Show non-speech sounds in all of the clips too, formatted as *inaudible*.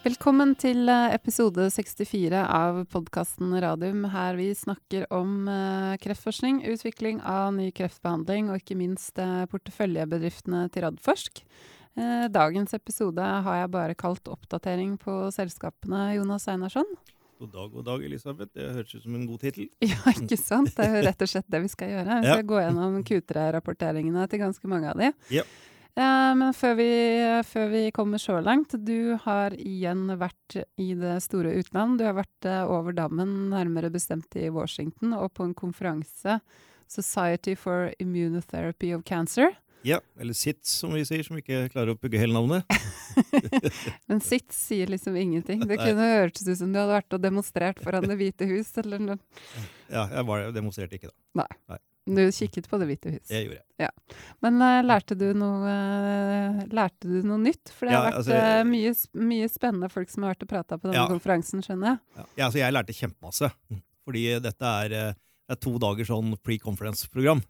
Velkommen til eh, episode 64 av podkasten Radium, her vi snakker om uh, kreftforskning, utvikling av ny kreftbehandling og ikke minst uh, porteføljebedriftene til Radforsk. Dagens episode har jeg bare kalt oppdatering på selskapene, Jonas Einarsson. God dag, god dag, Elisabeth. Det høres ut som en god tittel. *laughs* Ja, ikke sant? Det er jo rett og slett det vi skal gjøre. Vi skal ja. gå gjennom Q3-rapporteringene til ganske mange av de. Ja. Ja, men før vi, før vi, kommer så langt Du har igjen vært i det store utland. Du har vært uh, over dammen, nærmere bestemt i Washington, og på en konferanse, Society for Immunotherapy of Cancer. Ja, eller SITS, som vi sier, som ikke klarer å pugge hele navnet. *laughs* *laughs* men SITS sier liksom ingenting. Det kunne hørtes ut som du hadde vært og demonstrert foran Det hvite hus, eller noe. Ja, jeg var, demonstrerte ikke, da. Nei. Nei. Du kikket på Det hvite hus? Det gjorde jeg. Ja. Men uh, lærte, du noe, uh, lærte du noe nytt? For det ja, har vært altså, uh, mye, mye, spennende folk som har vært og prata på denne ja. konferansen, skjønner jeg. Ja. altså jeg lærte kjempemasse. Fordi dette er, er to dager sånn pre-conference-program.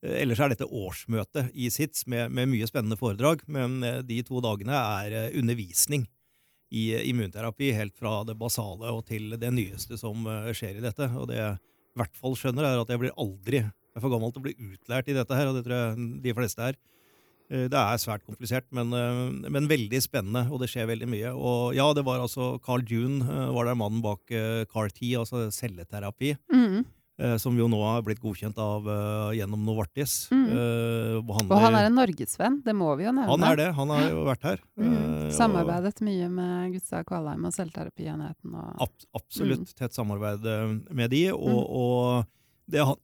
ellers er dette årsmøte i SITS med, med, mye spennende foredrag, men de to dagene er undervisning i immunterapi, helt fra det basale og til det nyeste som skjer i dette. og det i hvert fall skjønner, er at jeg blir aldri jeg er for gammel til å bli utlært i dette her, og det tror jeg de fleste er. Eh, det er svært komplisert, men, eh, men, veldig spennende, og det skjer veldig mye. Og ja, det var altså Carl June eh, var der mannen bak CAR-T, altså celleterapi. Mm. Eh, som jo nå har blitt godkjent av, uh, gjennom Novartis. Mm. Uh, og han er en norgesvenn, det må vi jo nevne. Han er det, han har jo vært her. Mm. Samarbeidet og, mye med Gustav Kvalheim og Selvterapienheten. Og, ab absolutt mm. tett samarbeid med de, og, mm. og det, han,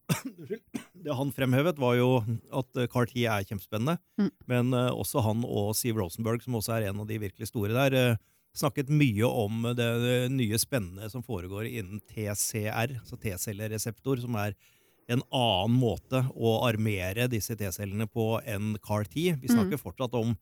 *coughs* det han, fremhevet, var jo at CAR-T er kjempespennende, mm. men uh, også han og Siv Rosenberg, som også er en av de virkelig store der, snakket mye om det, det nye spennende som foregår innen TCR, altså T-cellereseptor, som er en annen måte å armere disse T-cellene på enn CAR-T. Vi snakker mm. fortsatt om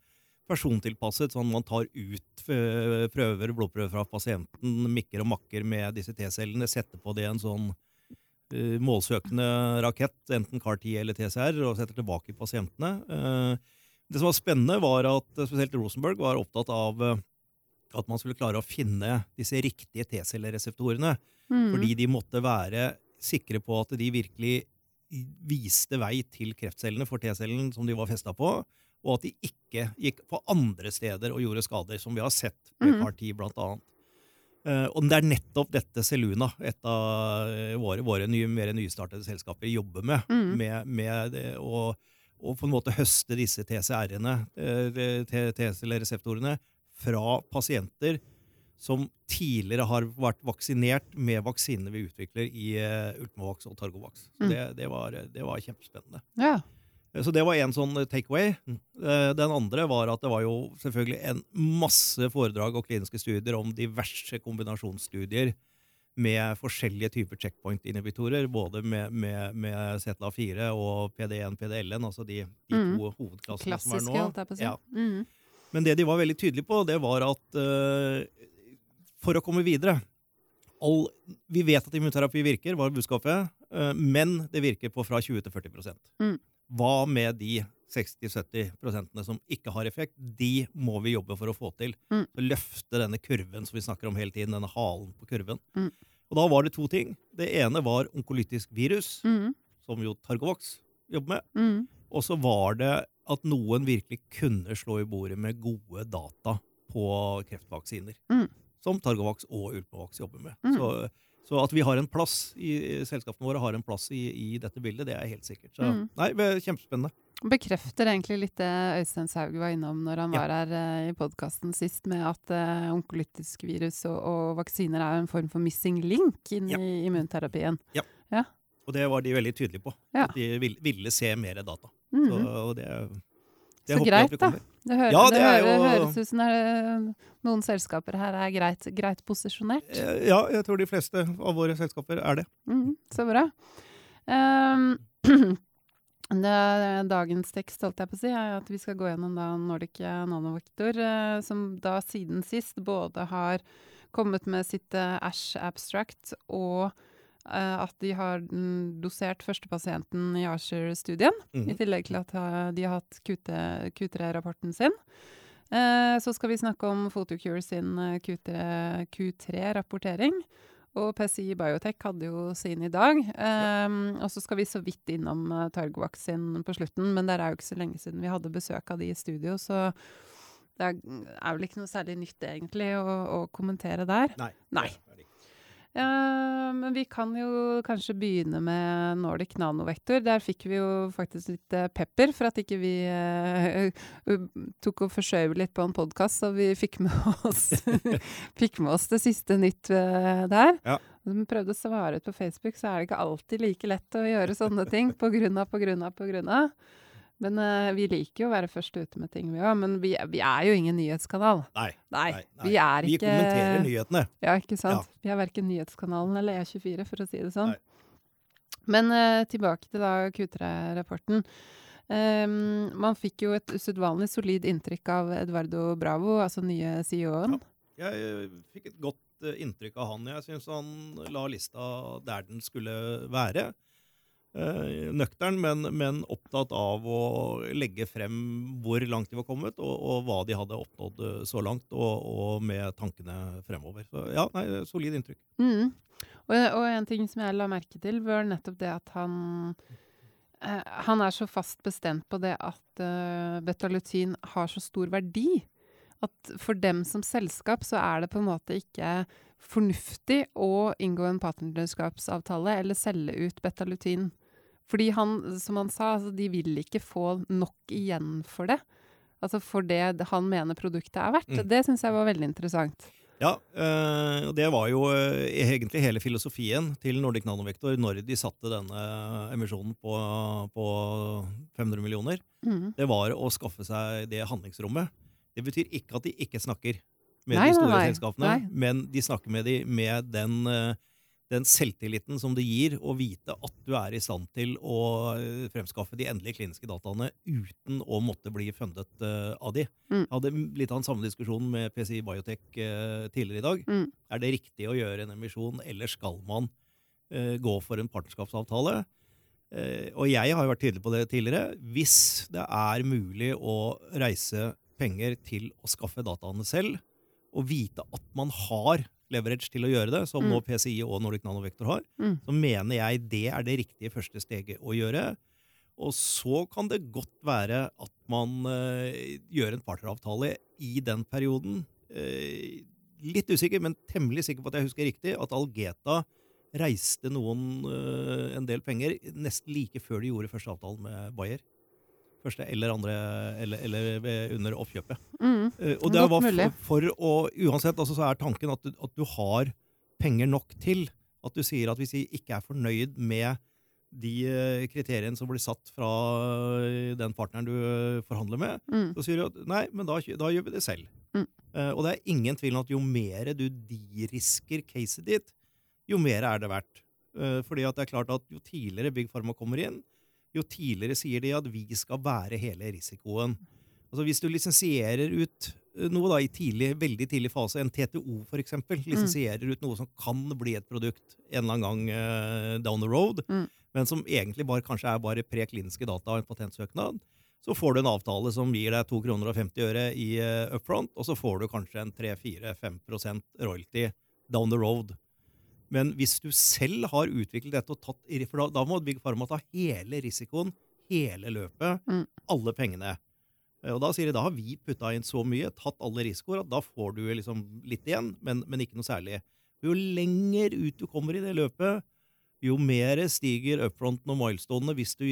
persontilpasset, sånn man tar ut eh, prøver, blodprøver fra pasienten, mikker og makker med disse T-cellene, setter på det en sånn uh, målsøkende rakett, enten CAR-T eller TCR, og setter tilbake i pasientene. Uh, det som var spennende, var at spesielt Rosenberg var opptatt av uh, at man skulle klare å finne disse riktige T-cellereseptorene. Mm. Fordi de måtte være sikre på at de virkelig viste vei til kreftcellene for T-cellen som de var festa på, og at de ikke gikk på andre steder og gjorde skader, som vi har sett med mm. CAR-10 blant annet. Uh, og det er nettopp dette Seluna, et av våre, våre nye, mer nystartede selskaper, jobber med. Mm. med, med det, å, å, på en måte høste disse TCR-ene, uh, T-cellereseptorene, fra pasienter som tidligere har vært vaksinert med vaksinene vi utvikler i uh, Ultimovax og Targovax. Så mm. det, det, var, det, var, kjempespennende. Ja. Eh, så det var en sånn takeaway. Uh, den andre var at det var jo selvfølgelig en masse foredrag og kliniske studier om diverse kombinasjonsstudier med forskjellige typer checkpoint-inhibitorer, både med, med, med ZLA4 og PD1, PDL-en, altså de, de mm. to hovedklassene Klassiske, som er nå. Klassiske, Holdt jeg på å si. Ja. Mm. Men det de var veldig tydelige på, det var at uh, for å komme videre all, Vi vet at immunterapi virker, var budskapet, uh, men det virker på fra 20 til 40 mm. Hva med de 60-70 som ikke har effekt? De må vi jobbe for å få til. Mm. Løfte denne kurven som vi snakker om hele tiden, denne halen på kurven. Mm. Og da var det to ting. Det ene var onkolytisk virus, mm. som jo Targovox jobber med. Mm. Og så var det at noen virkelig kunne slå i bordet med gode data på kreftvaksiner. Mm. Som Targovax og Ulpavax jobber med. Mm. Så, så, at vi har en plass i selskapene våre har en plass i, i dette bildet, det er helt sikkert. Så, mm. nei, Kjempespennende. Bekrefter egentlig litt det Øystein Saug var innom når han ja. var her uh, i podkasten sist, med at uh, onkolytisk virus og, og, vaksiner er en form for missing link inn ja. i immunterapien. Ja. ja. Og det var de veldig tydelige på. Ja. At de ville, ville se mer data. Mm. Så, og det, det så greit, da. Det, hører, ja, det, det hører, jo, høres ut som noen selskaper her er greit, greit, posisjonert. Eh, ja, jeg tror de fleste av våre selskaper er det. Mm, så bra. Um, *clears throat* det, dagens tekst holdt jeg på å si, er at vi skal gå gjennom da Nordic Nanovektor, uh, som da siden sist både har kommet med sitt Ash Abstract og Eh, at de har dosert første pasienten i Archer-studien, mm i tillegg til at de har hatt Q3-rapporten sin. Eh, så skal vi snakke om Photocure sin eh, Q3 Q3-rapportering. Og PCI Biotech hadde jo sin i dag. Um, og så skal vi så vidt innom Targovac sin på slutten, men det er jo ikke så lenge siden vi hadde besøk av de i studio, så det er, er vel ikke noe særlig nytt egentlig å, å kommentere der. Nei. Nei. Ja, men vi kan jo kanskje begynne med Nordic Nanovektor. Der fikk vi jo faktisk litt uh, pepper for at ikke vi uh, tok og forskjøv litt på en podkast, så vi fikk med *laughs* oss, *laughs* fikk med oss det siste nytt der. Ja. Vi prøvde å svare ut på Facebook, så er det ikke alltid like lett å gjøre sånne ting på grunn av, på grunn av, på grunn av. Men uh, vi liker jo å være først ute med ting, vi òg. Men vi, vi, er jo ingen nyhetskanal. Nei. Nei, nei, nei. Vi er ikke Vi kommenterer nyhetene. Ja, ikke sant. Ja. Vi er verken Nyhetskanalen eller E24, for å si det sånn. Men uh, tilbake til da Q3-rapporten. Um, man fikk jo et usedvanlig solid inntrykk av Eduardo Bravo, altså nye CEO-en. Ja. Jeg uh, fikk et godt inntrykk av han. Jeg syns han la lista der den skulle være. Uh, nøktern, men, men, opptatt av å legge frem hvor langt de var kommet, og, og hva de hadde oppnådd uh, så langt, og, og, med tankene fremover. Så ja, nei, solid inntrykk. Mm. Og, og, en ting som jeg la merke til, var nettopp det at han eh, Han er så fast bestemt på det at eh, betalutin har så stor verdi. At for dem som selskap så er det på en måte ikke fornuftig å inngå en partnerskapsavtale eller selge ut betalutin. Fordi han, som han sa, altså, de vil ikke få nok igjen for det. Altså for det han mener produktet er verdt. Mm. Det syns jeg var veldig interessant. Ja, og det var jo øh, egentlig hele filosofien til Nordic Nanovektor når de satte denne emisjonen på, på 500 millioner. Mm. Det var å skaffe seg det handlingsrommet. Det betyr ikke at de ikke snakker med Nei, de store nei, selskapene, Nei. men de snakker med de med den, øh, den selvtilliten som det gir å vite at du er i stand til å øh, fremskaffe de endelige kliniske dataene uten å måtte bli fundet uh, av de. Mm. Jeg hadde litt av den samme diskusjonen med PCI Biotech uh, tidligere i dag. Mm. Er det riktig å gjøre en emisjon, eller skal man uh, gå for en partnerskapsavtale? Eh, og jeg har jo vært tydelig på det tidligere. Hvis det er mulig å reise penger til å skaffe dataene selv, og vite at man har leverage til å gjøre det, som Mm. nå PCI og Nordic Nanovektor har, Mm. så mener jeg det er det riktige første steget å gjøre. Og så kan det godt være at man uh, gjør en partneravtale i den perioden. Uh, litt usikker, men temmelig sikker på at jeg husker riktig, at Algeta reiste noen, uh, en del penger nesten like før de gjorde første avtalen med Bayer. Første eller andre, eller, eller under oppkjøpet. Mm. Eh, og det var for, for å Uansett, altså, så er tanken at du, at du har penger nok til at du sier at hvis vi ikke er fornøyd med de eh, kriteriene som blir satt fra eh, den partneren du eh, forhandler med, Mm. så sier du at nei, men da, da gjør vi det selv. Mm. Uh, og det er ingen tvil om at jo mer du de-risker caset ditt, jo mer er det verdt. Uh, fordi at det er klart at jo tidligere Big Pharma kommer inn, jo tidligere sier de at vi skal bære hele risikoen. Altså Hvis du lisensierer ut eh, noe da i tidlig, veldig tidlig fase, en TTO for eksempel, lisensierer ut noe som kan bli et produkt en eller annen gang uh, down the road, Mm. men som egentlig bare, kanskje er bare prekliniske data og en patentsøknad, så får du en avtale som gir deg 2 kroner og 50 øre i uh, upfront, og så får du kanskje en 3-4-5% royalty down the road. Men hvis du selv har utviklet dette og tatt For da, da må Big Pharma ta hele risikoen, hele løpet, Mm. alle pengene. Eh, Og da sier de da har vi putta inn så mye, tatt alle risikoer, at da får du liksom litt igjen, men, men ikke noe særlig. Jo lenger ut du kommer i det løpet, jo mer stiger upfronten og milestonene hvis du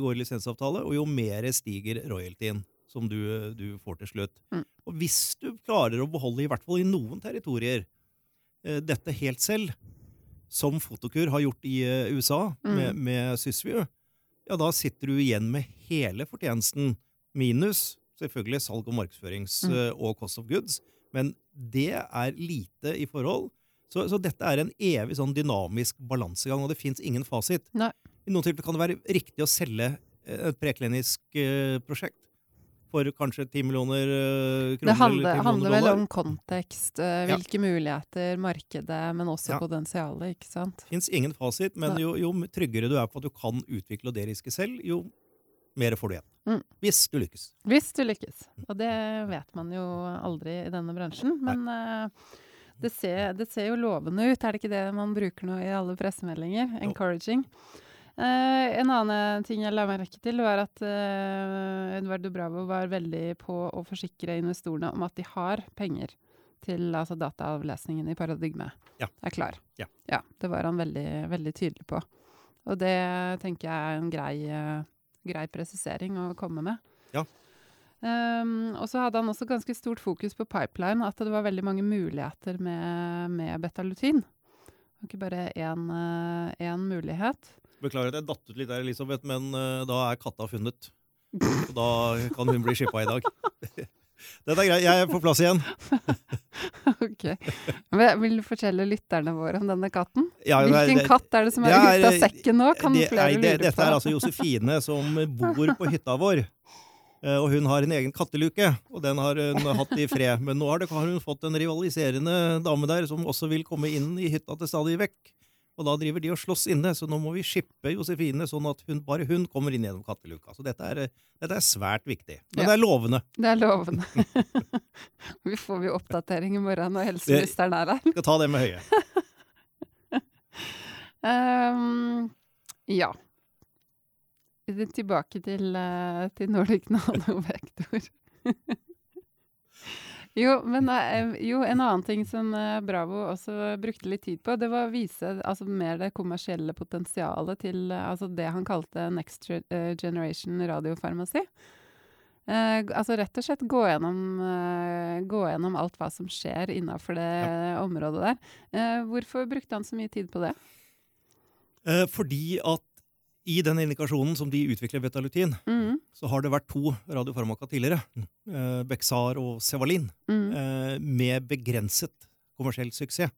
går i lisensavtale, og jo mer stiger royaltyen som du, du får til slutt. Mm. Og hvis du klarer å beholde, i hvert fall i noen territorier, eh, dette helt selv, som Fotokur har gjort i USA USA Mm. med, med Sysview, ja, da sitter du igjen med hele fortjenesten, minus selvfølgelig salg og markedsførings Mm. eh, og cost of goods. Men det er lite i forhold. Så, så dette er en evig sånn dynamisk balansegang, og det fins ingen fasit. Nei. I noen tilfeller kan det være riktig å selge eh, et preklinisk eh, prosjekt for kanskje 10 millioner eh, kroner. Det handler, handler vel om kontekst, hvilke Ja. muligheter, markedet, men også Ja. potensialet, ikke sant? Det fins ingen fasit, men jo, jo tryggere du er på at du kan utvikle og deriske selv, jo mer får du igjen. Mm. Hvis du lykkes. Hvis du lykkes. Og det vet man jo aldri i denne bransjen. Men uh, det, ser, det, ser, jo lovende ut. Er det ikke det man bruker nå i alle pressemeldinger? Encouraging. Uh, en annen ting jeg la merke til, var at uh, Eduardo Bravo var veldig på å forsikre investorene om at de har penger til altså dataavlesningen i Paradigme ja. er klar. Ja. ja. Det var han veldig, veldig tydelig på. Og det tenker jeg er en grei, uh, grei presisering å komme med. Ja. Um, og så hadde han også ganske stort fokus på pipeline, at det var veldig mange muligheter med, med betalutin. Ikke bare én, mulighet. Beklager at jeg datt ut litt der, Elisabeth, men uh, da er katta funnet. Og da kan hun bli shippa i dag. *laughs* Dette er greit. Jeg er på plass igjen. *laughs* ok. Vil du fortelle lytterne våre om denne katten? Ja, Hvilken det, katt er det som er, er ute av sekken nå? Kan det, flere lure på? Dette er altså Josefine som bor på hytta vår. Eh, og hun har en egen katteluke, og den har hun hatt i fred. Men nå har hun fått en rivaliserende dame der som også vil komme inn i hytta til stadig vekk. Og da driver de og slåss inne, så nå må vi skippe Josefine sånn at hun, bare hun kommer inn gjennom katteluka. Så dette er, dette er svært viktig. Men ja. det er lovende. Det er lovende. *laughs* vi får jo oppdatering i morgen når helseministeren er her. Skal ta det med høye. um, *laughs* ja. Tilbake til, uh, til Nordic *laughs* Nanovektor. Jo, men eh, jo, en annen ting som eh, Bravo også brukte litt tid på, det var å vise altså, mer det kommersielle potensialet til eh, altså, det han kalte next generation radiofarmasi. Eh, altså rett og slett gå gjennom, eh, gå gjennom alt hva som skjer innafor det ja. området der. Eh, hvorfor brukte han så mye tid på det? fordi at i den indikasjonen som de utvikler betalutin, mm. så har det vært to radiofarmaka tidligere, eh, Bexar og Sevalin, mm. eh, med begrenset kommersiell suksess.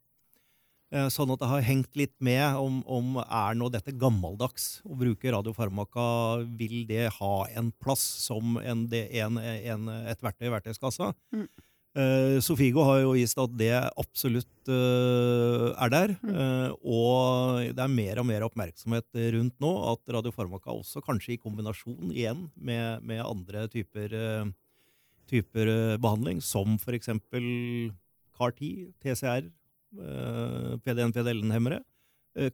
Eh, sånn at det har hengt litt med om, om er nå dette gammeldags å bruke radiofarmaka. Vil det ha en plass som en, en, en, et verktøy i verktøyskassa? Mm. Uh, Sofigo har jo vist at det absolutt uh, er der. Uh, og det er mer og mer oppmerksomhet rundt nå at radiofarmaka også, kanskje i kombinasjon igjen med, med andre typer, typer behandling, som f.eks. CAR-10, TCR, PDN-PDL-hemmere,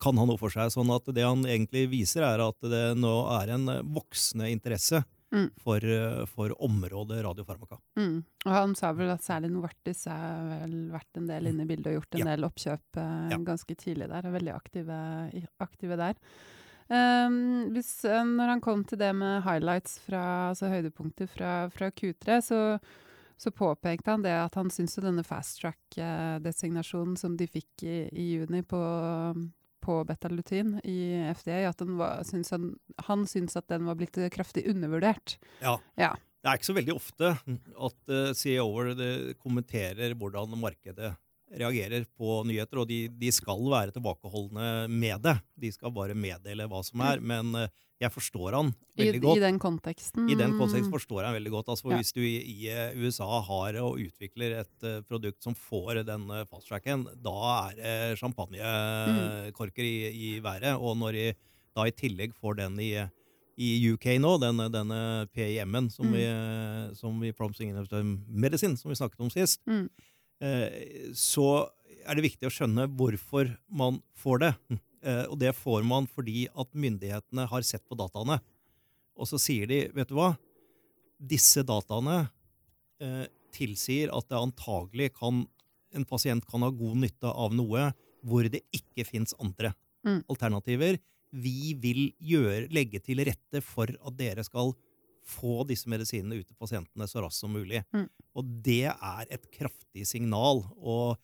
kan ha noe for seg. Sånn at det han egentlig viser, er at det nå er en voksende interesse mm. for, eh, for, området radiofarmaka. Mm. Og han sa vel at særlig Novartis har vel vært en del inne i bildet og gjort en ja. del oppkjøp eh, ja. ganske tidlig der, og veldig aktive, aktive der. Um, hvis, uh, når han kom til det med highlights fra altså høydepunkter fra, fra Q3, så, så, påpekte han det at han syntes denne fast track-designasjonen som de fikk i, i juni på, på betalutin i FDA, at var, syns han, han syns at den var blitt kraftig undervurdert. Ja. ja. Det er ikke så veldig ofte at uh, CEO-er kommenterer hvordan markedet reagerer på nyheter, og de, de, skal være tilbakeholdne med det. De skal bare meddele hva som er. Men uh, jeg forstår han veldig I, godt. I den konteksten? I den konteksten forstår jeg han veldig godt. Altså, ja. Hvis du i, i, eh, USA har og utvikler et uh, produkt som får den uh, fasttracken, da er det uh, champagnekorker i, i, været. Og når de da i tillegg får den i, i UK nå, denne, denne PIM-en som, mm. vi, som vi Promising Medicine, som vi snakket om sist, mm. Så er det viktig å skjønne hvorfor man får det. Eh, og det får man fordi at myndighetene har sett på dataene. Og så sier de, vet du hva, disse dataene eh, tilsier at det antagelig kan en pasient kan ha god nytte av noe hvor det ikke fins andre mm. alternativer. Vi vil gjøre, legge til rette for at dere skal få disse medisinene ut til pasientene så raskt som mulig. Mm. Og det er et kraftig signal. og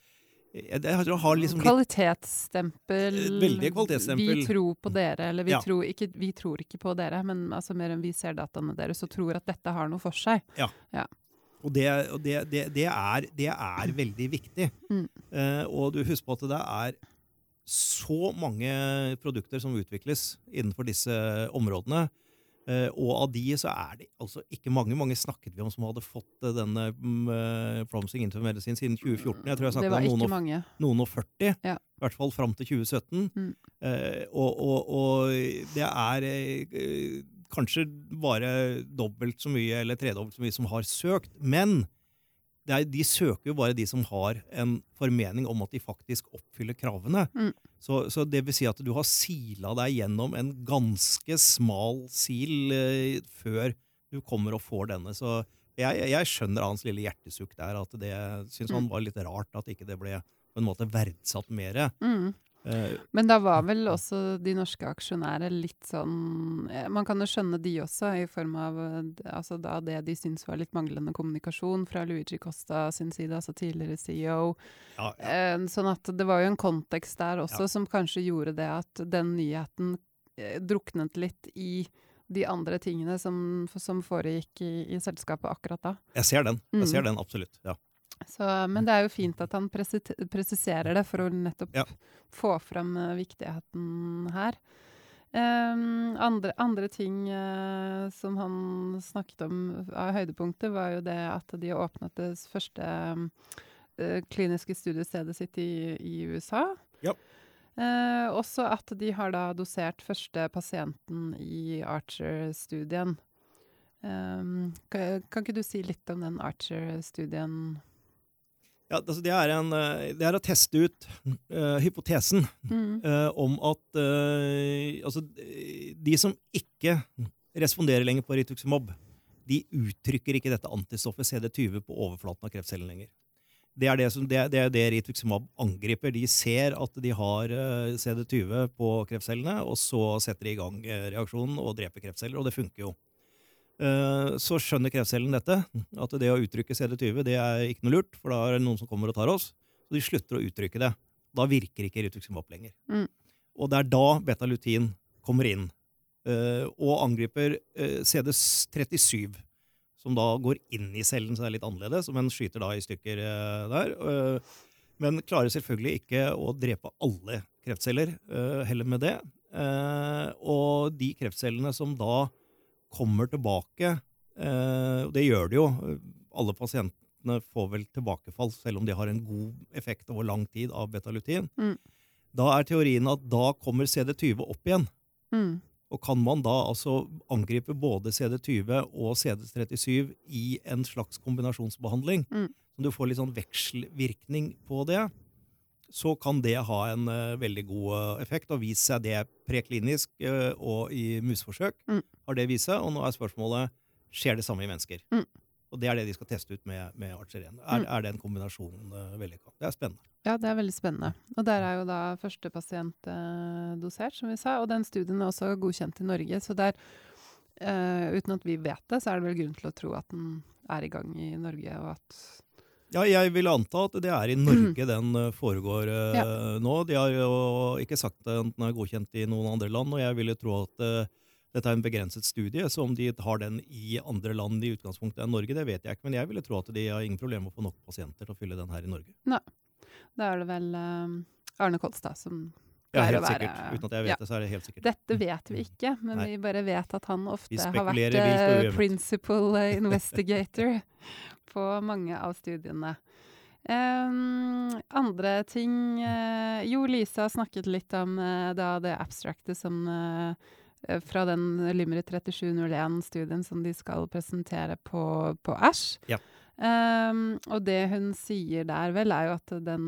liksom kvalitetsstempel. Eh, veldig kvalitetsstempel. Vi tror på dere, eller vi, ja. tror, ikke, vi tror, ikke, på dere, men altså mer enn vi ser dataene deres og tror at dette har noe for seg. Ja. ja. Og, det, og det, det, det, er, det er veldig viktig. Mm. Uh, og du husker på at det er så mange produkter som utvikles innenfor disse områdene. Uh, og av de så er det altså ikke mange mange snakket vi om som hadde fått uh, denne uh, Promising Into Medicine siden 2014. Jeg tror jeg snakket om noen og, noen og 40. Ja. I hvert fall fram til 2017. Mm. Og, og, og, det er kanskje bare dobbelt så mye eller tredobbelt så mye som har søkt. Men er, de søker jo bare de som har en formening om at de faktisk oppfyller kravene. Mm. Så, så, det vil si at du har sila deg gjennom en ganske smal sil eh, før du kommer og får denne. Så jeg, jeg skjønner hans lille hjertesukk der. at det synes han Mm. var litt rart at ikke det ble på en måte verdsatt mer. Mm. Eh, Men da var vel også de norske aksjonærer litt sånn Man kan jo skjønne de også, i form av eh, altså da det de syns var litt manglende kommunikasjon fra Luigi Costa sin side, altså tidligere CEO. ja, ja. Eh, sånn at det var jo en kontekst der også Ja. som kanskje gjorde det at den nyheten druknet litt i de andre tingene som, som foregikk i, i selskapet akkurat da. Jeg ser den. Jeg ser Mm. den absolutt. ja. Så, men det er jo fint at han presiserer det for å nettopp Ja. få fram eh, viktigheten her. Um, andre, andre ting uh, som han snakket om av høydepunkter, var jo det at de åpnet det første eh, kliniske studiestedet sitt i, i USA. Ja. Uh, også at de har da dosert første pasienten i Archer-studien. Um, kan, kan ikke du si litt om den Archer-studien? Ja, altså det, er en, eh, det er å teste ut uh, hypotesen Mm. uh, om at uh, altså, de som ikke responderer lenger på rituximab, de uttrykker ikke dette antistoffet CD20 på overflaten av kreftcellen lenger. Det er det, som, det, det, det rituximab angriper. De ser at de har eh, CD20 på kreftcellene, og så setter de i gang reaksjonen og dreper kreftceller, og det funker jo. Eh, Så skjønner kreftcellen dette, at det å uttrykke CD20 det er ikke noe lurt, for da er det noen som kommer og tar oss. Så de slutter å uttrykke det. Da virker ikke rituximab lenger. Mm. Og det er da betalutin kommer inn eh, og angriper eh, CD37, som da går inn i cellen, så det er litt annerledes, men skyter da i stykker der. men klarer selvfølgelig ikke å drepe alle kreftceller, heller med det. Og de kreftcellene som da kommer tilbake, eh, og det gjør det jo, alle pasientene får vel tilbakefall, selv om de har en god effekt over lang tid av betalutin. Mm. Da er teorien at da kommer CD20 opp igjen. Mm. Og kan man da altså angripe både CD20 og CD37 i en slags kombinasjonsbehandling, Mm. så du får litt sånn vekselvirkning på det, så kan det ha en uh, veldig god eh, effekt. Og vist seg det preklinisk uh, og i museforsøk. Mm. har det vist seg, Og nå er spørsmålet skjer det samme i mennesker. Mm. Og det er det de skal teste ut med, med Archer1. Er, Mm. er den kombinasjonen uh, vellykka? Det er spennende. Ja, det er veldig spennende. Og der er jo da første pasient uh, dosert, som vi sa. Og den studien er også godkjent i Norge. Så der, Uh, uten at vi vet det, så er det vel grunn til å tro at den er i gang i Norge, og at Ja, jeg vil anta at det er i Norge den eh, foregår uh, Ja. nå. De har jo ikke sagt at den er godkjent i noen andre land, og jeg ville tro at uh, dette er en begrenset studie, så om de har den i andre land i utgangspunktet enn Norge, det vet jeg ikke, men jeg ville tro at de har ingen problemer med å få nok pasienter til å fylle den her i Norge. Da er det vel uh, Arne Kolstad som Ja, helt være sikkert. Uten at jeg vet ja. det, så er det helt sikkert. Dette vet vi ikke, men Nei. vi bare vet at han ofte har vært eh, principal eh, *laughs* investigator på mange av studiene. Um, andre ting eh, Jo, Lisa snakket litt om da det abstracte som Fra den Limerick 3701-studien som de skal presentere på, på Æsj. Ja. Em, og det hun sier der, vel, er jo at den,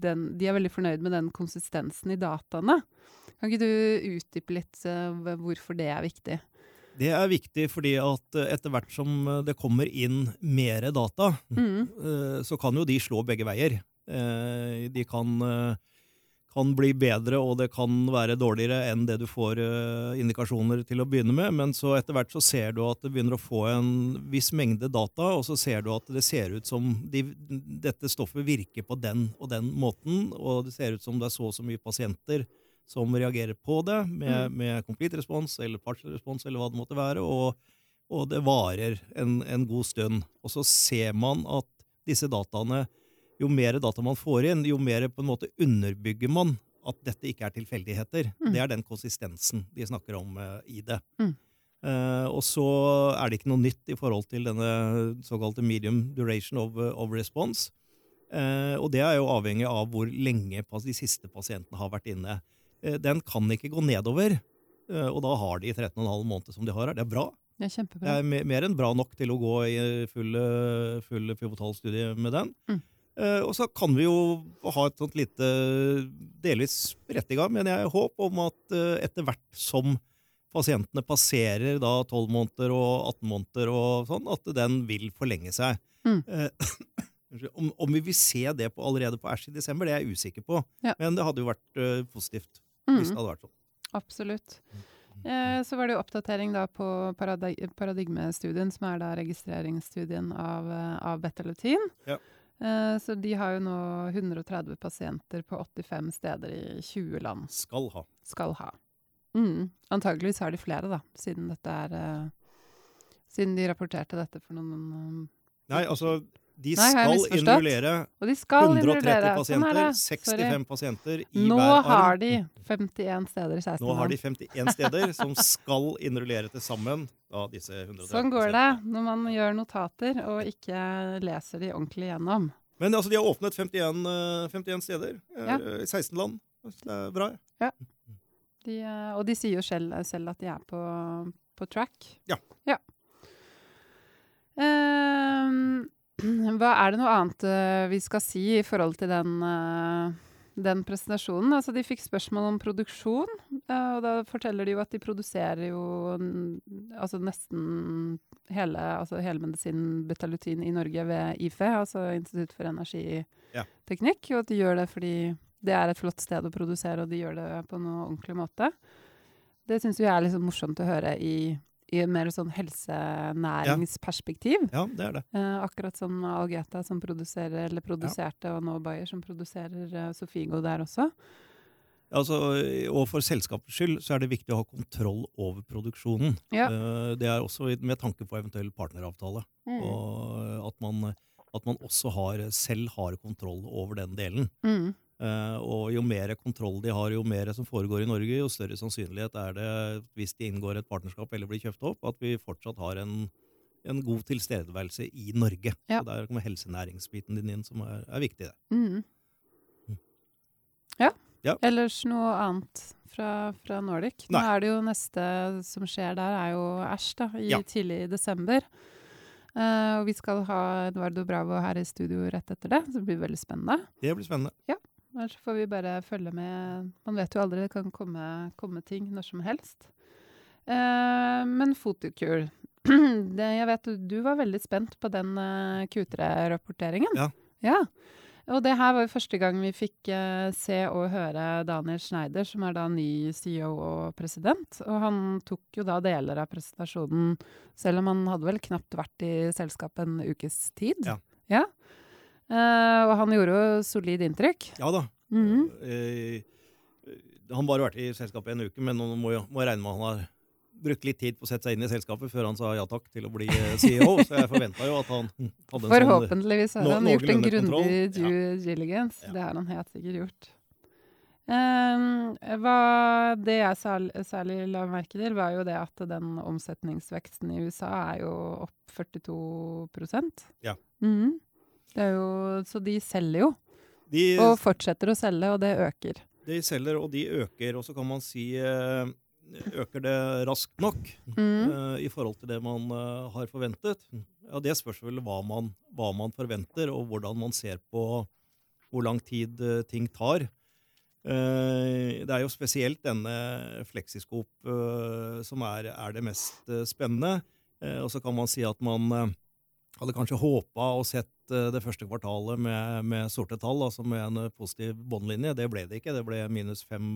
den, de er veldig fornøyd med den konsistensen i dataene. Kan ikke du utdype litt uh, hvorfor det er viktig? Det er viktig fordi at eh, etter hvert som eh, det kommer inn mer data, Mm. uh, så kan jo de slå begge veier. Uh, De kan, kan bli bedre, og det kan være dårligere enn det du får eh, indikasjoner til å begynne med, men så etter hvert så ser du at det begynner å få en viss mengde data, og så ser du at det ser ut som de, dette stoffet virker på den og den måten, og det ser ut som det er så og så mye pasienter som reagerer på det, med, med complete respons eller partial respons eller hva det måtte være, og, og det varer en, en god stund. Og så ser man at disse dataene, jo mer data man får inn, jo mer på en måte underbygger man at dette ikke er tilfeldigheter. Mm. Det er den konsistensen de snakker om uh, i det. Mm. Uh, og så er det ikke noe nytt i forhold til denne såkalte medium duration of, of response. Uh, og det er jo avhengig av hvor lenge de siste pasientene har vært inne. Eh, den kan ikke gå nedover. Eh, og da har de 13,5 måneder som de har her. Det er bra. Det er Det er mer enn bra nok til å gå i full, eh, full pivotalstudie med den. Mm. Eh, og så kan vi jo ha et sånt lite, delvis berettiga, men jeg håp om at eh, etter hvert som pasientene passerer da 12 måneder og 18 måneder og sånn, at den vil forlenge seg. Mm. Eh, *coughs* om, om vi vil se det på, allerede på Æsj i desember, det er jeg usikker på. Ja. Men det hadde jo vært positivt hvis det Mm, hadde vært sånn. absolutt. Eh, så var det jo oppdatering da på paradig paradigmestudien, som er da registreringsstudien av, av betalutin. Ja. Eh, så de har jo nå 130 pasienter på 85 steder i 20 land. Skal ha. Skal ha. Mm. Antageligvis har de flere, da, siden dette er eh, Siden de rapporterte dette for noen um, Nei, altså, de Nei, skal misforstått? innrullere Og de skal 130 innrullere! Sånn er pasienter, 65 Sorry. pasienter i Nå hver arm. Nå har de 51 steder i 16 Nå har de 51 steder som skal innrullere til sammen av disse 130 Sånn går det når man gjør notater og ikke leser de ordentlig gjennom. Men altså, de har åpnet 51, eh, 51 steder eh, Ja. i 16 land. Det er bra. De, eh, og de sier jo selv, selv at de er på, på track. Ja. Ehm, hva er det noe annet uh, vi skal si i forhold til den, uh, den presentasjonen? Altså, de fikk spørsmål om produksjon, uh, og da forteller de jo at de produserer jo altså nesten hele, altså hele medisinen betalutin i Norge ved IFE, altså Institutt for energiteknikk, og at de gjør det fordi det er et flott sted å produsere, og de gjør det på noe ordentlig måte. Det syns jeg er sånn morsomt å høre i, i mer sånn helsenæringsperspektiv. Ja, det er det. Eh, akkurat som Algeta som produserer, eller produserte, og nå Bayer som produserer eh, Sofigo der også. Altså, og for selskapets skyld så er det viktig å ha kontroll over produksjonen. Ja. Eh, Det er også med tanke på eventuell partneravtale. Og at man, at man også har, selv har kontroll over den delen. Mm. Eh, og jo mer kontroll de har, jo mer som foregår i Norge, jo større sannsynlighet er det, hvis de inngår et partnerskap eller blir kjøpt opp, at vi fortsatt har en, en god tilstedeværelse i Norge. Ja. Så Der kommer helsenæringsbiten din inn, som er, er viktig. Mm. Mm. Ja. Ja. Ellers noe annet fra, fra Nordic? Nå er det jo neste som skjer der, er jo Æsj, da, i Ja. tidlig i desember. Uh, og vi skal ha Eduardo Bravo her i studio rett etter det, så det blir veldig spennende. det blir spennende. Ellers får vi bare følge med. Man vet jo aldri, det kan komme, komme ting når som helst. Eh, men Fotokur *clears throat* Jeg vet du, var veldig spent på den uh, Q3-rapporteringen. Ja. ja. Og det her var jo første gang vi fikk eh, se og høre Daniel Schneider, som er da ny CEO og president. Og han tok jo da deler av presentasjonen, selv om han hadde vel knapt vært i selskapet en ukes tid. Ja. ja. Eh, og han gjorde jo solid inntrykk. Ja da. Mm -hmm. uh, han har bare vært i selskapet en uke, men nå må jeg, må jeg regne med han har brukt litt tid på å sette seg inn i selskapet før han sa ja takk til å bli CEO. Så jeg forventa jo at han hadde en sånn Forhåpentligvis har han gjort en grundig due diligence. Ja. Det har han helt sikkert gjort. Ehm, hva, det jeg særlig, særlig la merke til, var jo det at den omsetningsveksten i USA er jo opp 42% Ja. Mm er jo, så de selger jo, de, og fortsetter å selge, og det øker. de selger, og de øker. Og så kan man si eh, Øker det raskt nok mm. uh, i forhold til det man uh, har forventet? Ja, Det spørs vel hva man, hva man forventer, og hvordan man ser på hvor lang tid uh, ting tar. Det er jo spesielt denne fleksiskop som er, er det mest spennende. Og så kan man si at man hadde kanskje håpa og sett eh, det første kvartalet med, med sorte tall, altså med en eh, positiv båndlinje. Det ble det ikke. Det ble minus fem,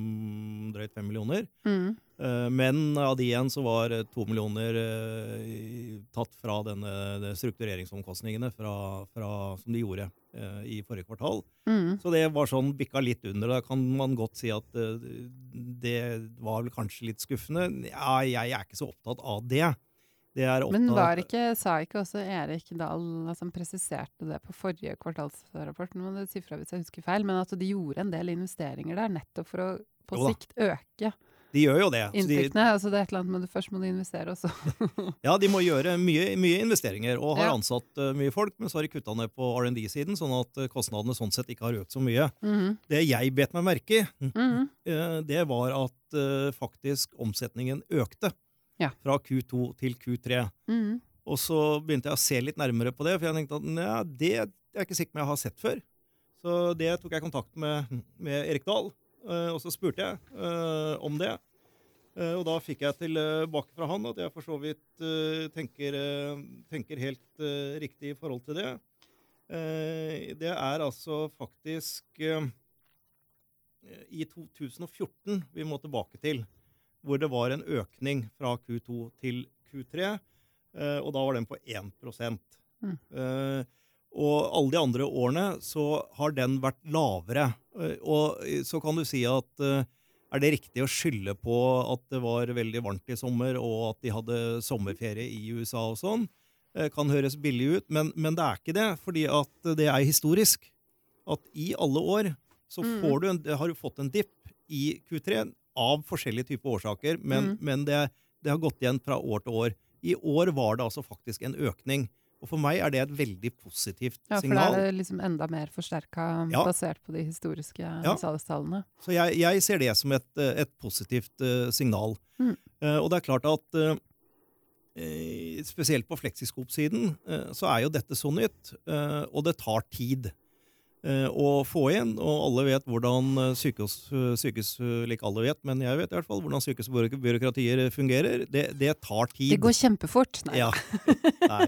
drøyt fem millioner. Mhm. Eh, Men av de igjen så var to millioner tatt fra denne struktureringsomkostningene fra, fra, som de gjorde i forrige kvartal. Mm. Så det var sånn bikka litt under. Da kan man godt si at det var vel kanskje litt skuffende. Ja, jeg er ikke så opptatt av det. Det Men var ikke, sa ikke også Erik Dahl som presiserte det på forrige kvartalsrapport, nå må du si fra hvis jeg husker feil, men at de gjorde en del investeringer der nettopp for å på sikt øke De gjør jo det. Så de. Altså det er et eller annet men først må du investere også. *laughs* ja, de må gjøre mye, mye investeringer og har Ja. ansatt uh, mye folk, men så har de kutta ned på R&D-siden, sånn at eh, kostnadene sånn sett ikke har økt så mye. Mhm, Det jeg bet meg merke i, mm -hmm. uh, det var at uh, faktisk omsetningen økte Ja. fra Q2 til Q3. Mm. Og så begynte jeg å se litt nærmere på det, for jeg tenkte at ja, det er jeg ikke sikker på om jeg har sett før. Så det tok jeg kontakt med, med Erik Dahl, eh, og så spurte jeg eh, om det. Eh, og da fikk jeg tilbake fra han at jeg for så vidt tenker, tenker helt riktig i forhold til det. Det er altså faktisk i 2014 vi må tilbake til, hvor det var en økning fra Q2 til Q3. Eh, og da var den på 1 Mm. eh, Og alle de andre årene så har den vært lavere. Eh, og så kan du si at er det riktig å skylde på at det var veldig varmt i sommer, og at de hadde sommerferie i USA og sånn? Kan høres billig ut, men, men det er ikke det, fordi at det er historisk. At i alle år så Mm. får du en, har du fått en dipp i Q3 av forskjellige typer årsaker, men, Mm. men det, det har gått igjen fra år til år. I år var det altså faktisk en økning. Og for meg er det et veldig positivt signal. Ja, for da er det liksom enda mer forsterka Ja. basert på de historiske Ja. salgstallene. Så jeg, jeg ser det som et, et positivt uh, signal. Mm. Uh, og det er klart at eh, spesielt på fleksiskop-siden så er jo dette så nytt, og det tar tid å få inn. Og alle vet hvordan eh, sykehus, sykehus like alle vet, men jeg vet i hvert fall hvordan sykehusbyråkratier fungerer. Det, det tar tid. Det går kjempefort. Nei. Ja. *laughs* Nei.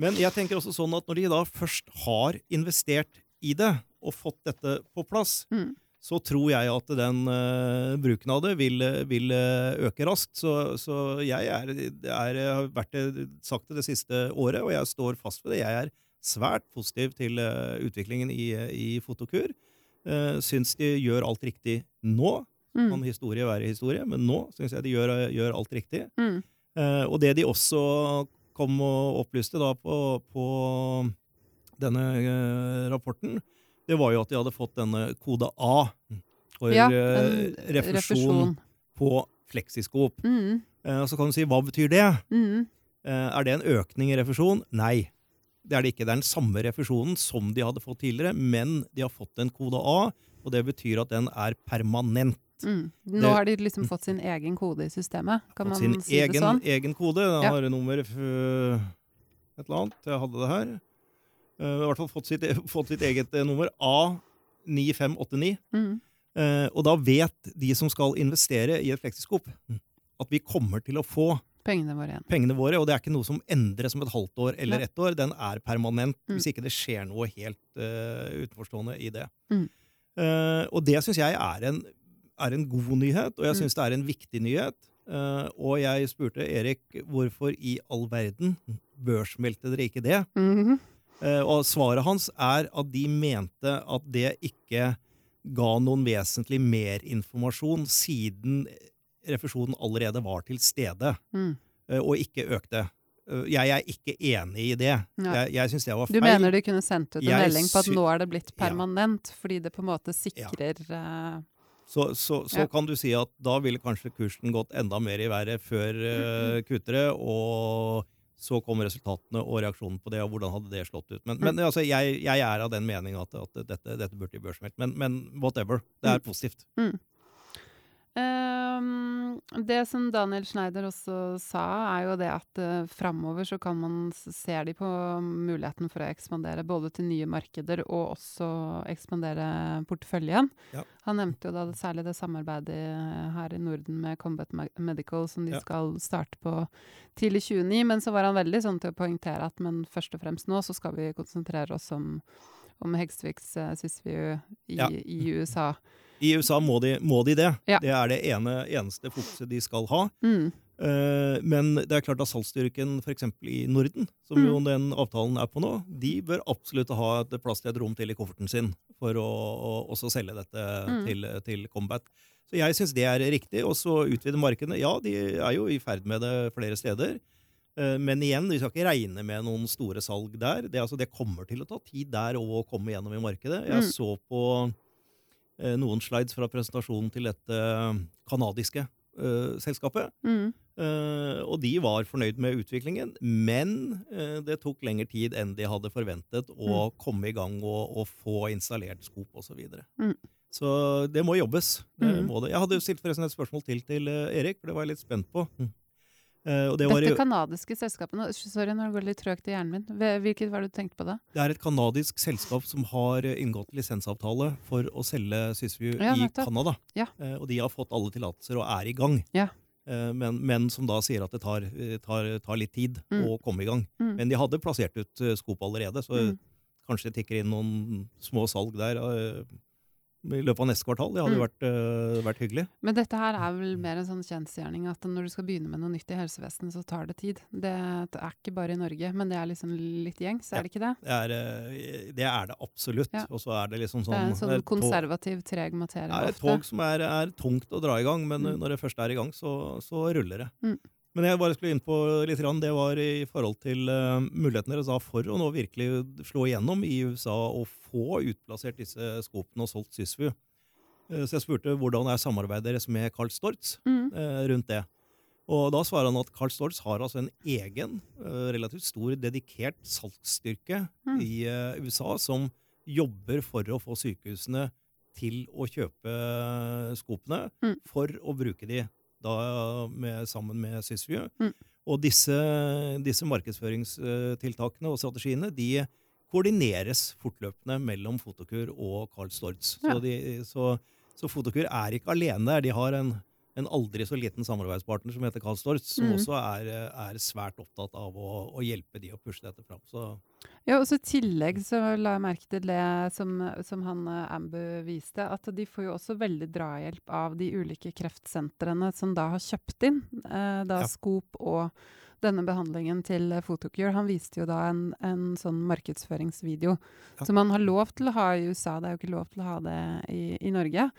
Men jeg tenker også sånn at når de da først har investert i det og fått dette på plass, Mm. så tror jeg at den uh, bruken av det vil, vil eh, øke raskt. Så, så jeg er, er, har vært det, sagt det det siste året, og jeg står fast ved det. Jeg er svært positiv til eh, utviklingen i, i Fotokur. Uh, syns de gjør alt riktig nå. Mm. Kan historie være historie, men nå syns jeg de gjør, gjør alt riktig. Mm. Uh, og det de også kom og opplyste da på, på denne uh, rapporten, det var jo at de hadde fått denne kode A for Ja, eh, refusjon, refusjon. på fleksiskop. Mm. Eh, så kan du si hva betyr det? Mm. Eh, er det en økning i refusjon? Nei. Det er det ikke. Det er den samme refusjonen som de hadde fått tidligere, men de har fått en kode A, og det betyr at den er permanent. Mm. Nå Det- har de liksom fått sin egen kode i systemet, kan man sin si egen, det sånn? egen kode. Den Ja. har nummer f- et eller annet. Jeg hadde det her. Uh, I hvert fall fått sitt, *laughs* fått sitt eget eh, nummer. A9589. Mm. Uh, og da vet de som skal investere i et fleksiskop, at vi kommer til å få Pengene våre igjen. pengene våre. Og det er ikke noe som endres om et halvt år eller ett år. Den er permanent, Mm. hvis ikke det skjer noe helt uh, utenforstående i det. Mm. Uh, og det syns jeg er en, er en god nyhet, og jeg Mm. det er en viktig nyhet. Uh, og jeg spurte Erik hvorfor i all verden børsmeldte dere ikke det? -hmm. Og svaret hans er at de mente at det ikke ga noen vesentlig merinformasjon siden refusjonen allerede var til stede Mm. eh, og ikke økte. Eh, Jeg er ikke enig i det. Ja. Jeg, jeg syns det var Du mener de kunne sendt ut en Jeg melding på at nå er det blitt Ja. permanent, fordi det på en måte sikrer ja. Så, så, så Ja. kan du si at da ville kanskje kursen gått enda mer i været før uh, Q3, og så kom resultatene og reaksjonen på det, og hvordan hadde det slått ut. Men, men altså, jeg, jeg er av den mening at, at dette, dette burde børsmeldt. Men, men whatever. Det er positivt. Ehm, det som Daniel Schneider også sa, er jo det at uh, framover så kan man se de på muligheten for å ekspandere både til nye markeder og også ekspandere porteføljen. Ja. Han nevnte jo da det, særlig det samarbeidet eh, her i Norden med Combat Medical som de Ja. skal starte på tidlig 29, men så var han veldig sånn til å poengtere at men først og fremst nå så skal vi konsentrere oss om om Hegsviks uh, Swissview i, Ja. i USA. I USA må de, må de det. Ja. Det er det ene, eneste fokuset de skal ha. Mm. Uh, men det er klart at salgsstyrken f.eks. i Norden, som Mm. jo den avtalen er på nå, de bør absolutt ha et plass til et rom til i kofferten sin for å, å også selge dette Mm. til, til Combat. Så jeg syns det er riktig. Og så utvide markedene. Ja, de er jo i ferd med det flere steder. Eh, Men igjen, vi skal ikke regne med noen store salg der. Det, altså, det kommer til å ta tid der å komme gjennom i markedet. Jeg Mm. så på noen slides fra presentasjonen til dette kanadiske eh, selskapet. Mm. Eh, og de var fornøyd med utviklingen, men eh, det tok lengre tid enn de hadde forventet å komme i gang og, og få installert skop osv. Så, videre. Mm. så det må jobbes. Det Mm. må det. Jeg hadde jo stilt forresten et spørsmål til til eh, Erik, for det var jeg litt spent på. Og det, Dette canadiske selskapet Sorry, nå går det litt trøgt i hjernen min. Hvilket var det du tenkte på da? det er et kanadisk selskap som har eh, inngått lisensavtale for å selge Sysview Ja, i. Canada. Ja. Eh, og de har fått alle tillatelser og er i gang. Ja. Men, men som da sier at det tar, tar, tar litt tid Mm. å komme i gang. Mm. Men de hadde plassert ut skop allerede, så Mm. kanskje det tikker inn noen små salg der i løpet av neste kvartal. Det hadde Mm. vært, eh, vært hyggelig. Men dette her er vel mer en sånn kjensgjerning at når du skal begynne med noe nytt i helsevesenet, så tar det tid. Det er ikke bare i Norge, men det er liksom litt gjengs, er det ikke det? Det er, eh, det, er det absolutt. Ja. Og så er det liksom Det sånn er en det sånn er et tog- konservativ, treg materie Det er et tog som er, er tungt å dra i gang, men Mm. når det først er i gang, så, så ruller det. Mm. Men jeg bare skulle inn på litt, det var i forhold til mulighetene muligheten deres for å nå virkelig slå igjennom i USA og få utplassert disse skopene og solgt Sysview. Eh, så jeg spurte hvordan er samarbeidet deres med Carl Storz Mm. eh, rundt det. Og da svarer han at Carl Storz har altså en egen, eh, relativt stor, dedikert salgsstyrke Mm. i eh, USA som jobber for å få sykehusene til å kjøpe eh, skopene Mm. for å bruke de da med, sammen med Sysview. Mm. Og disse, disse markedsføringstiltakene og strategiene de koordineres fortløpende mellom Fotokur og Carl Storz. Ja. Så, de, så, så Fotokur er ikke alene der. De har en, en aldri så liten samarbeidspartner som heter Carl Storz, som Mm. også er, er svært opptatt av å, å hjelpe de å pushe dette fram. Så Ja, og så I tillegg så la jeg merke til det som, som han eh, Ambu viste, at de får jo også veldig drahjelp av de ulike kreftsentrene som da har kjøpt inn eh, da Ja. Skop og denne behandlingen til eh, Photocure. Han viste jo da en, en sånn markedsføringsvideo Ja. som man har lov til å ha i USA. Det er jo ikke lov til å ha det i, i Norge.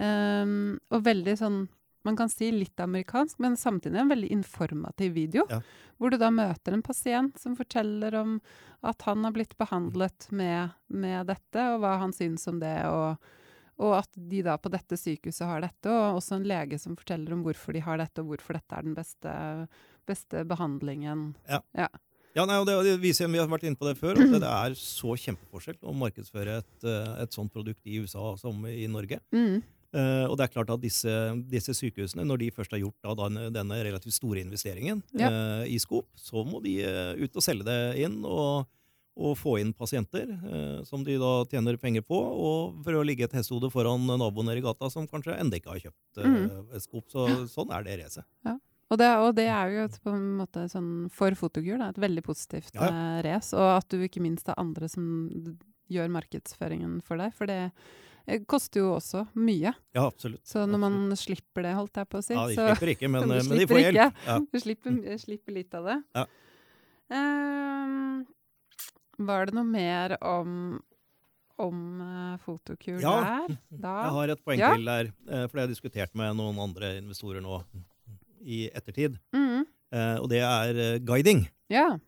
Um, og veldig sånn man kan si litt amerikansk, men samtidig en veldig informativ video. Ja. Hvor du da møter en pasient som forteller om at han har blitt behandlet med, med dette, og hva han syns om det. Og, og at de da på dette sykehuset har dette, og også en lege som forteller om hvorfor de har dette, og hvorfor dette er den beste, beste behandlingen. Ja, nei, og det, det viser, Vi har vært inne på det før, at det er så kjempeforskjell å markedsføre et, eh, et sånt produkt i USA som i Norge. Mm. Eh, og det er klart at disse, disse sykehusene, når de først har gjort da, denne, denne relativt store investeringen eh, i Skop, så må de eh, ut og selge det inn og, og få inn pasienter eh, som de da tjener penger på, og for å ligge et hestehode foran naboen nede i gata som kanskje enda ikke har kjøpt eh, mm. Skop. Så sånn er det racet. Og det, og det er jo et, på en måte sånn for fotogul et veldig positivt Ja, ja. race, og at du ikke minst har andre som gjør markedsføringen for deg, for det eh, koster jo også mye. Ja, absolutt. Så når man slipper det, holdt jeg på å si, ja, de slipper ikke, men, *laughs* Du eh, men de får hjelp. Ja. du slipper, slipper litt av det. Ja. Ehm, var det noe mer om, om uh, Fotokur Ja, der? *laughs* Da? Jeg har et poeng Ja. til der, eh, for det har jeg diskutert med noen andre investorer nå i ettertid. Mm. Eh, og det er eh, guiding. Ja.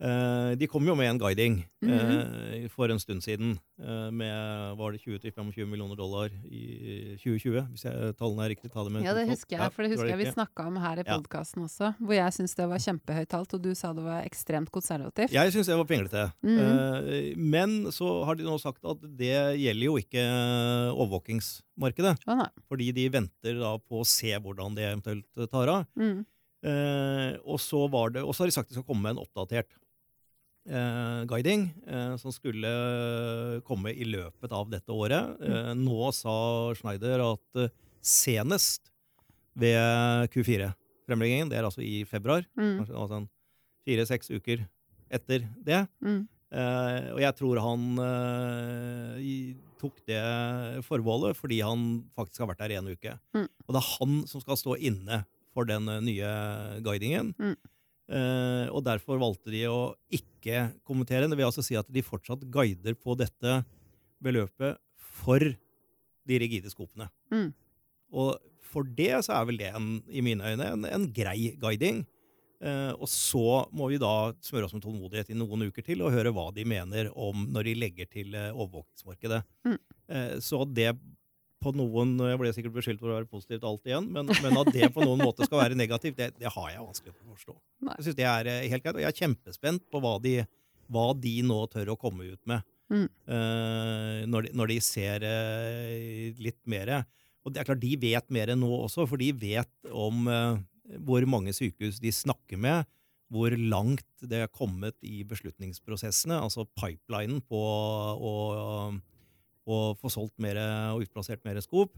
Eh, de kom jo med en guiding mm -hmm. for en stund siden eh, med var det 20-25 millioner dollar i 2020, hvis jeg, tallene er riktig. Ta det med ja, det husker jeg, for det husker jeg vi snakka om her i podkasten også, hvor jeg syntes det var kjempehøyt talt, og du sa det var ekstremt konservativt. Jeg syns det var pinglete. Mm -hmm. men så har de nå sagt at det gjelder jo ikke overvåkingsmarkedet. Oh. Fordi de venter da på å se hvordan det eventuelt tar av. Mm. Eh, og så var det, og så har de sagt de skal komme med en oppdatert eh, guiding, eh, som skulle komme i løpet av dette året. Eh, nå sa Schneider at eh, senest ved Q4-fremleggingen, det er altså i februar, Mm. kanskje altså fire-seks uker etter det, Mm. Eh, og jeg tror han eh, tok det forbeholdet fordi han faktisk har vært der en uke. Mm. Og det er han som skal stå inne for den nye guidingen. Mm. Eh, og derfor valgte de å ikke kommentere. Det vil altså si at de fortsatt guider på dette beløpet for de rigide skopene. Mm. Og for det så er vel det en, i mine øyne en, en grei guiding. Eh, og så må vi da smøre oss med tålmodighet i noen uker til og høre hva de mener om når de legger til eh, overvåkingsmarkedet. Mm. Eh, så det på noen Jeg ble sikkert beskyldt for å være positivt alt igjen, men, men at det på noen måte skal være negativt, det, det har jeg vanskelig for å forstå. Nei. Jeg synes det er eh, helt greit, og jeg er kjempespent på hva de, hva de nå tør å komme ut med. Mm. Uh, når, de, når de ser uh, litt mer. Og det er klart, de vet mer nå også, for de vet om uh, hvor mange sykehus de snakker med, hvor langt det er kommet i beslutningsprosessene, altså pipelinen på å, å få solgt mer og utplassert mer skop.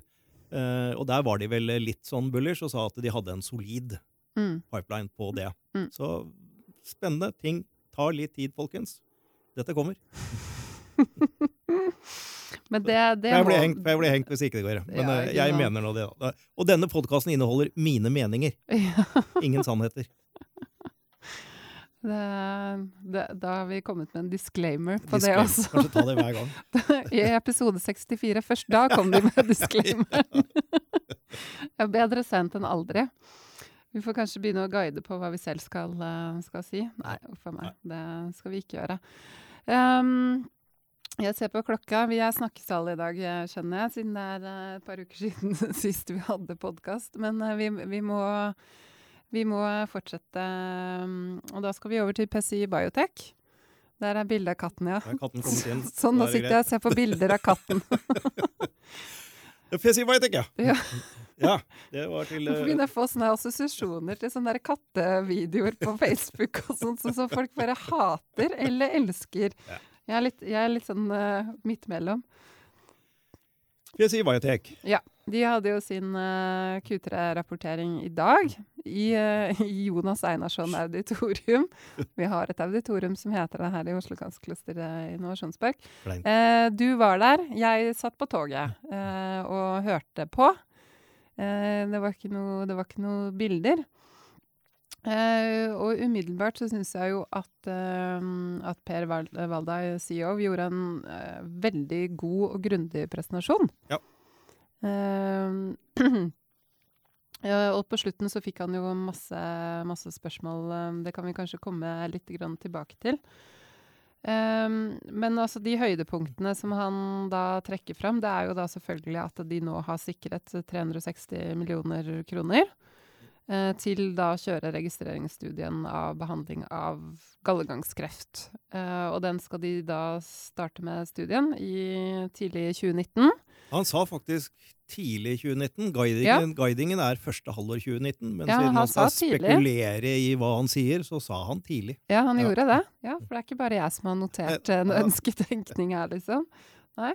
Uh, og der var de vel litt sånn bullish og sa at de hadde en solid Mm. pipeline på det. Mm. Så spennende ting. Tar litt tid, folkens. Dette kommer. *laughs* Men det, det Jeg må blir hengt, jeg blir hengt hvis ikke det går. Men Ja, eh, jeg mener nå det. da. Og denne podkasten inneholder mine meninger. *laughs* Ja, Ingen sannheter. Det, det, da har vi kommet med en disclaimer på det også. Kanskje ta det hver gang. *laughs* I episode 64. Først da kom de med *laughs* disclaimeren. *laughs* ja, bedre sent enn aldri. Vi får kanskje begynne å guide på hva vi selv skal, eh, skal si. Nei, uff a meg. Det skal vi ikke gjøre. Um, jeg ser på klokka. Vi er snakkesal i dag, eh, skjønner jeg, siden det er eh, et par uker siden sist vi hadde podkast. Men vi, vi, må, vi må fortsette. eh, Og da skal vi over til PCI Biotech. Der er bilde av katten, ja. Er katten. *laughs* Sånn, nå er sitter jeg og ser på bilder av katten. *laughs* PCI Biotech, ja. Ja. *laughs* ja. Det var til Nå eh, begynner jeg å få sånne assosiasjoner til sånne kattevideoer på Facebook og sånt, som som folk bare hater eller elsker. Ja. Jeg er litt, jeg er litt sånn uh, midt mellom. PCI Biotech. De hadde jo sin uh, Q3-rapportering i dag i, uh, i Jonas Einarsson auditorium. Vi har et auditorium som heter det her i Oslo Kanstkluster eh, Innovasjonspark. Uh, Eh, du var der. Jeg satt på toget eh, og hørte på. Eh, det, var ikke noe, det var ikke noe bilder. Eh, og umiddelbart så syns jeg jo at, eh, at Per Val Valdai, CEO, gjorde en eh, veldig god og grundig presentasjon. Ja. Eh, *clears throat* ja, og på slutten så fikk han jo masse, masse spørsmål. eh, Det kan vi kanskje komme litt tilbake til. Um, men altså de høydepunktene som han da trekker fram, det er jo da selvfølgelig at de nå har sikret 360 millioner kroner uh, til da å kjøre registreringsstudien av behandling av gallegangskreft. Uh, og den skal de da starte med studien i tidlig 2019. Han sa faktisk tidlig 2019. Guidingen, guidingen er første halvår 2019. Men Ja, siden han han skal tidlig. spekulere i hva han sier, så sa han tidlig. Ja, han Ja. gjorde det. Ja, For det er ikke bare jeg som har notert Eh, en ønsketenkning her, liksom. Nei.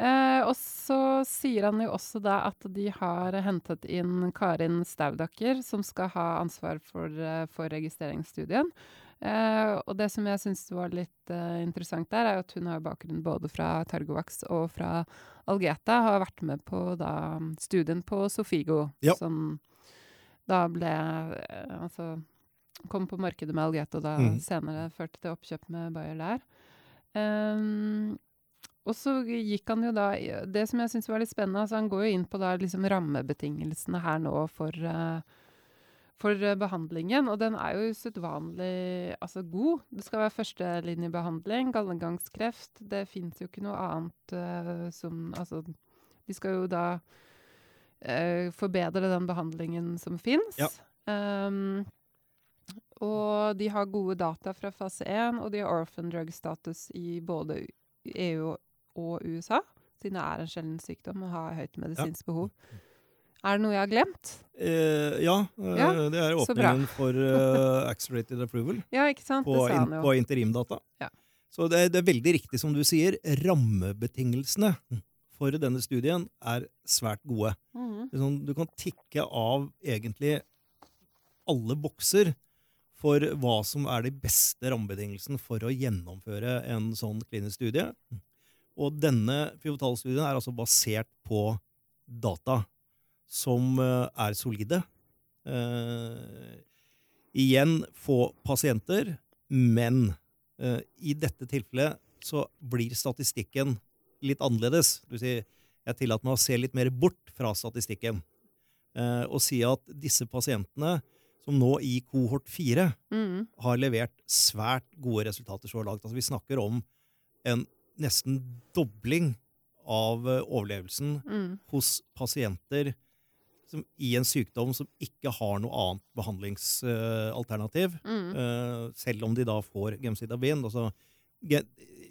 Eh, og så sier han jo også da at de har hentet inn Karin Staudaker, som skal ha ansvar for, eh, for registreringsstudien. Eh, og det som jeg syns var litt uh, interessant der, er at hun har bakgrunn både fra Targovax og fra Algeta. Har vært med på da studien på Sofigo, Ja. som da ble uh, Altså kom på markedet med Algeta, og da mm. senere førte til oppkjøp med Bayer der. Um, og så gikk han jo da Det som jeg syns var litt spennende, altså han går jo inn på da liksom rammebetingelsene her nå for, eh, for eh, behandlingen, og den er jo usedvanlig altså god. Det skal være førstelinjebehandling, gallegangskreft. Det fins jo ikke noe annet uh, som Altså, de skal jo da uh, forbedre den behandlingen som fins. Ja. Um, og de har gode data fra fase 1, og de har orphan drug-status i både EU og USA, siden det er en sjelden sykdom og har høyt medisinsk behov. Er det noe jeg har glemt? Eh, ja, eh, Ja, det er åpningen for uh, *laughs* accelerated approval Ja, på, in, på interimdata. Ja. Så det, det er veldig riktig som du sier. Rammebetingelsene for denne studien er svært gode. Mm. Sånn, du kan tikke av egentlig alle bokser for hva som er de beste rammebetingelsene for å gjennomføre en sånn klinisk studie. Og denne pivotalstudien er altså basert på data som eh, er solide. Eh, igjen få pasienter, men eh, i dette tilfellet så blir statistikken litt annerledes. Det vil si, jeg tillater meg å se litt mer bort fra statistikken eh, og si at disse pasientene, som nå i kohort 4 mm. har levert svært gode resultater så langt. Altså, vi snakker om en nesten dobling av eh, overlevelsen Mm. hos pasienter som, i en sykdom som ikke har noe annet behandlingsalternativ, Mm. uh, selv om de da får gemcitabin. Altså,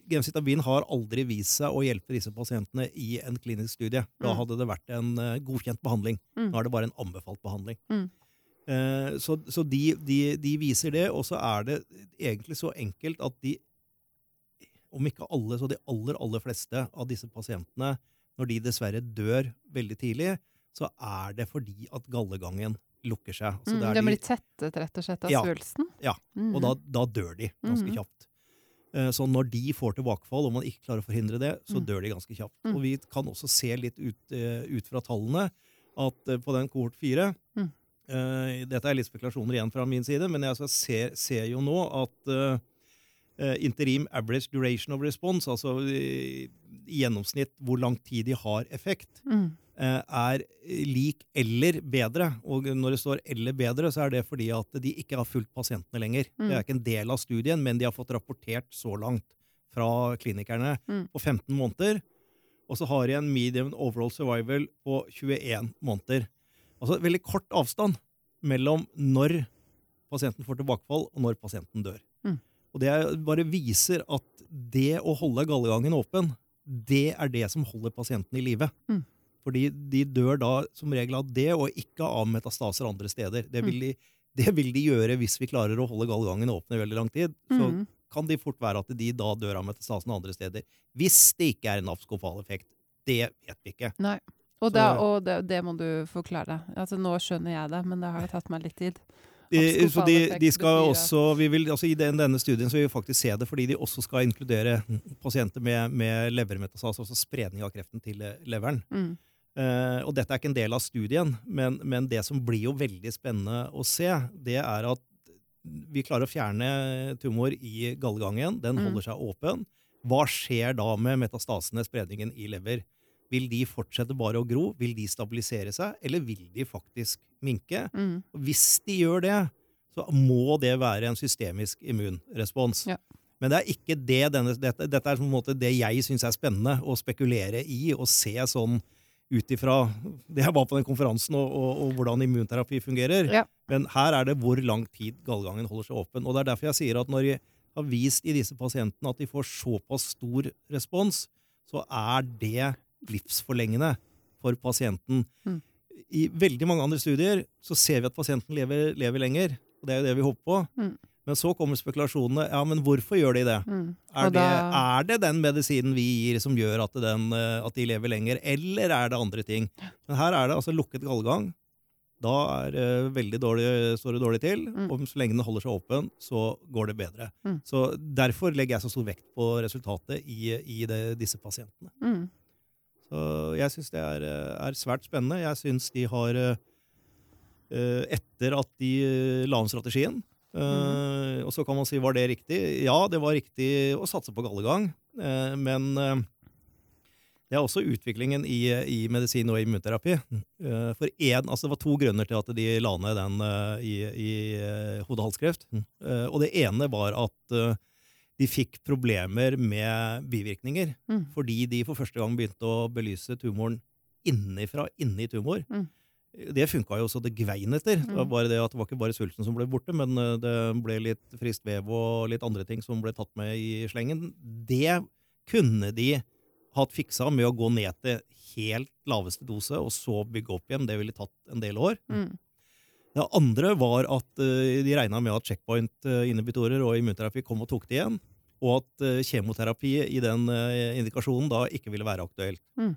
gemcitabin har aldri vist seg å hjelpe disse pasientene i en klinisk studie. Da Mm. hadde det vært en uh, godkjent behandling. Mm. Nå er det bare en anbefalt behandling. Mm. Uh, så så de, de, de viser det, og så er det egentlig så enkelt at de, om ikke alle, så de aller, aller fleste av disse pasientene, når de dessverre dør veldig tidlig, så er det fordi at gallegangen lukker seg. Altså, Mm. det er de- blir tettet rett og slett av Ja. svulsten? Ja, Mm. og da, da dør de ganske Mhm. kjapt. Eh, Så når de får tilbakefall, og man ikke klarer å forhindre det, så Mm. dør de ganske kjapt. Mm. Og vi kan også se litt ut, eh, ut fra tallene at eh, på den kohort fire Mm. eh, Dette er litt spekulasjoner igjen fra min side, men jeg ser, ser jo nå at eh, interim average duration of response, altså i, i gjennomsnitt hvor lang tid de har effekt, Mm. Eh, er lik eller bedre. Og når det står 'eller bedre', så er det fordi at de ikke har fulgt pasientene lenger. Mm. Det er ikke en del av studien, men de har fått rapportert så langt fra klinikerne Mm. på 15 måneder. Og så har de en medium overall survival på 21 måneder. Altså veldig kort avstand mellom når pasienten får tilbakefall, og når pasienten dør. Mm. Og det bare viser at det å holde gallegangen åpen, det er det som holder pasienten i live. Mm. Fordi de dør da som regel av det, og ikke av metastaser andre steder. Det vil, de, det vil de gjøre hvis vi klarer å holde gallegangen åpen i veldig lang tid. Så Mm. kan de fort være at de da dør av metastasen andre steder. Hvis det ikke er en abskopal effekt. Det vet vi ikke. Nei. Og, det, og det, det må du forklare. Altså, nå skjønner jeg det, men det har jo tatt meg litt tid. De, så de, de skal også, vi vil, altså I den, denne studien så vil vi faktisk se det fordi de også skal inkludere pasienter med, med levermetastase, altså spredning av kreften til eh, leveren. Mm. Eh, og dette er ikke en del av studien, men, men det som blir jo veldig spennende å se, det er at vi klarer å fjerne tumor i gallegangen. Den Mm. holder seg åpen. Hva skjer da med metastasene, spredningen i lever? Vil de fortsette bare å gro? Vil de stabilisere seg? Eller vil de faktisk minke? Mm. Og Hvis de gjør det, så må det være en systemisk immunrespons. Ja. Men det er ikke det denne, dette, dette er på en måte det jeg syns er spennende å spekulere i og se sånn ut ifra *laughs* det jeg var på den konferansen og, og, og hvordan immunterapi fungerer. Ja. Men her er det hvor lang tid gallgangen holder seg åpen. Og det er derfor jeg sier at når jeg har vist i disse pasientene at de får såpass stor respons, så er det livsforlengende for pasienten. Mm. I veldig mange andre studier så ser vi at pasienten lever, lever lenger, og det er jo det vi håper på. Mm. Men så kommer spekulasjonene. Ja, men hvorfor gjør de det? Mm. Er, det, er det den medisinen vi gir som gjør at, den, eh, at de lever lenger, eller er det andre ting? Men her er det altså lukket gallegang. Da er det veldig dårlig, står det dårlig til, Mm. og så lenge den holder seg åpen, så går det bedre. Mm. Så Derfor legger jeg så stor vekt på resultatet i, i det, disse pasientene. Mm. Så jeg syns det er, eh, er svært spennende. Jeg syns de har Etter at de la om strategien eh, Og så kan man si var det riktig? Ja, det var riktig å satse på gallegang, Uh, men uh, det er også utviklingen i, i medisin og immunterapi. For en, altså Det var to grunner til at de la ned den i, i eh, hode-halskreft. Eh, Og det ene var at de fikk problemer med bivirkninger. Mm. Fordi de for første gang begynte å belyse tumoren innifra, inni tumor. Mm. Det funka jo så det gvein etter. Det var Mm. bare det at det var ikke bare svulsten som ble borte, men eh, det ble litt friskt vev og litt andre ting som ble tatt med i slengen. Det kunne de hatt fiksa med å gå ned til helt laveste dose, og så bygge opp igjen. Det ville tatt en del år. Mm. Det andre var at eh, de regna med at checkpoint-inhibitorer og immunterapi kom og tok det igjen, og at eh, kjemoterapi i den eh, indikasjonen da ikke ville være aktuelt. Mm.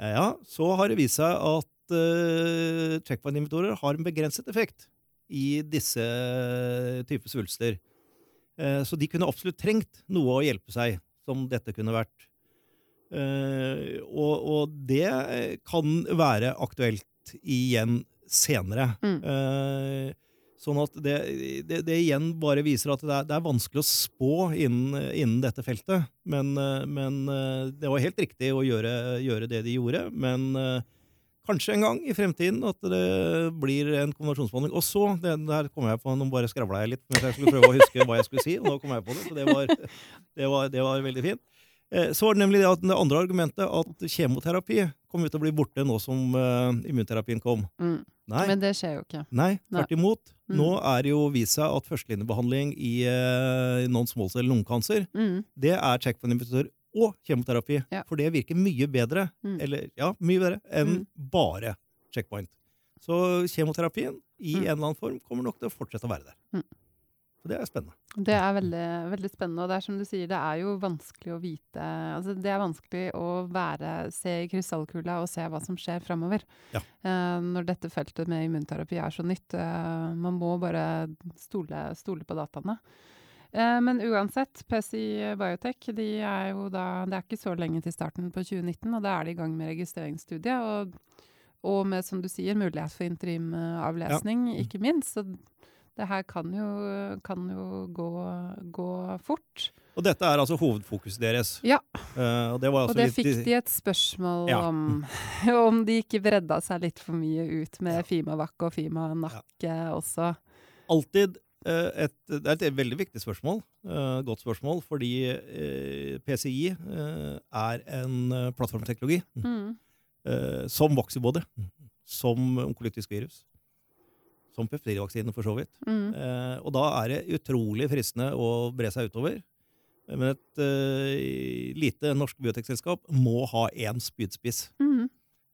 Eh, Ja, Så har det vist seg at uh, checkpoint-inventorer har en begrenset effekt i disse typer svulster. Uh, så de kunne absolutt trengt noe å hjelpe seg, som dette kunne vært. Uh, og, og det kan være aktuelt igjen senere. Mm. Uh, sånn at det, det, det igjen bare viser at det er, det er vanskelig å spå innen, innen dette feltet. Men, eh, men eh, det var helt riktig å gjøre, gjøre det de gjorde. Men eh, kanskje en gang i fremtiden at det blir en konvensjonsbehandling. Og så, det, der kom jeg på, nå bare skravla jeg litt mens jeg skulle prøve å huske hva jeg skulle si, og nå kom jeg på det. Så det var, det var, det var veldig fint. Eh, så var det nemlig det, at det andre argumentet at kjemoterapi kommer til å bli borte nå som uh, immunterapien kom. Mm. Nei, Men det skjer jo ikke. nei tvert imot. Mm. Nå er det jo vist seg at førstelinjebehandling i uh, non-small cell lungekancer, Mm. det er checkpoint-inhibitor og kjemoterapi. Ja. For det virker mye bedre, Mm. eller ja, mye bedre, enn Mm. bare checkpoint. Så kjemoterapien i Mm. en eller annen form kommer nok til å fortsette å være der. Mm. Så det er spennende. Det er veldig, veldig spennende, og det er som du sier, det er jo vanskelig å vite Altså, det er vanskelig å være, se i krystallkula og se hva som skjer framover. Ja. Uh, når dette feltet med immunterapi er så nytt. Uh, man må bare stole, stole på dataene. Eh, men uansett, PCI Biotech de er jo da Det er ikke så lenge til starten på 2019, og da er de i gang med registreringsstudiet. Og, og med, som du sier, mulighet for interimavlesning, ikke minst. Så det her kan jo, kan jo gå, gå fort. Og dette er altså hovedfokuset deres. Ja. Uh, og det, var Og altså det litt, fikk de et spørsmål Ja. om. *laughs* Om de ikke bredda seg litt for mye ut med Ja. Fimavac og Fimanakke også. alltid eh, et, det er et veldig viktig spørsmål. eh, godt spørsmål, fordi eh, PCI eh, er en eh, plattformteknologi. Mm. eh, som Vaxibody. Som onkolytisk virus. Som peptidvaksine, for så vidt. Mm. Eh, og da er det utrolig fristende å bre seg utover. Men et eh, lite norsk biotekselskap må ha én spydspiss. Mm.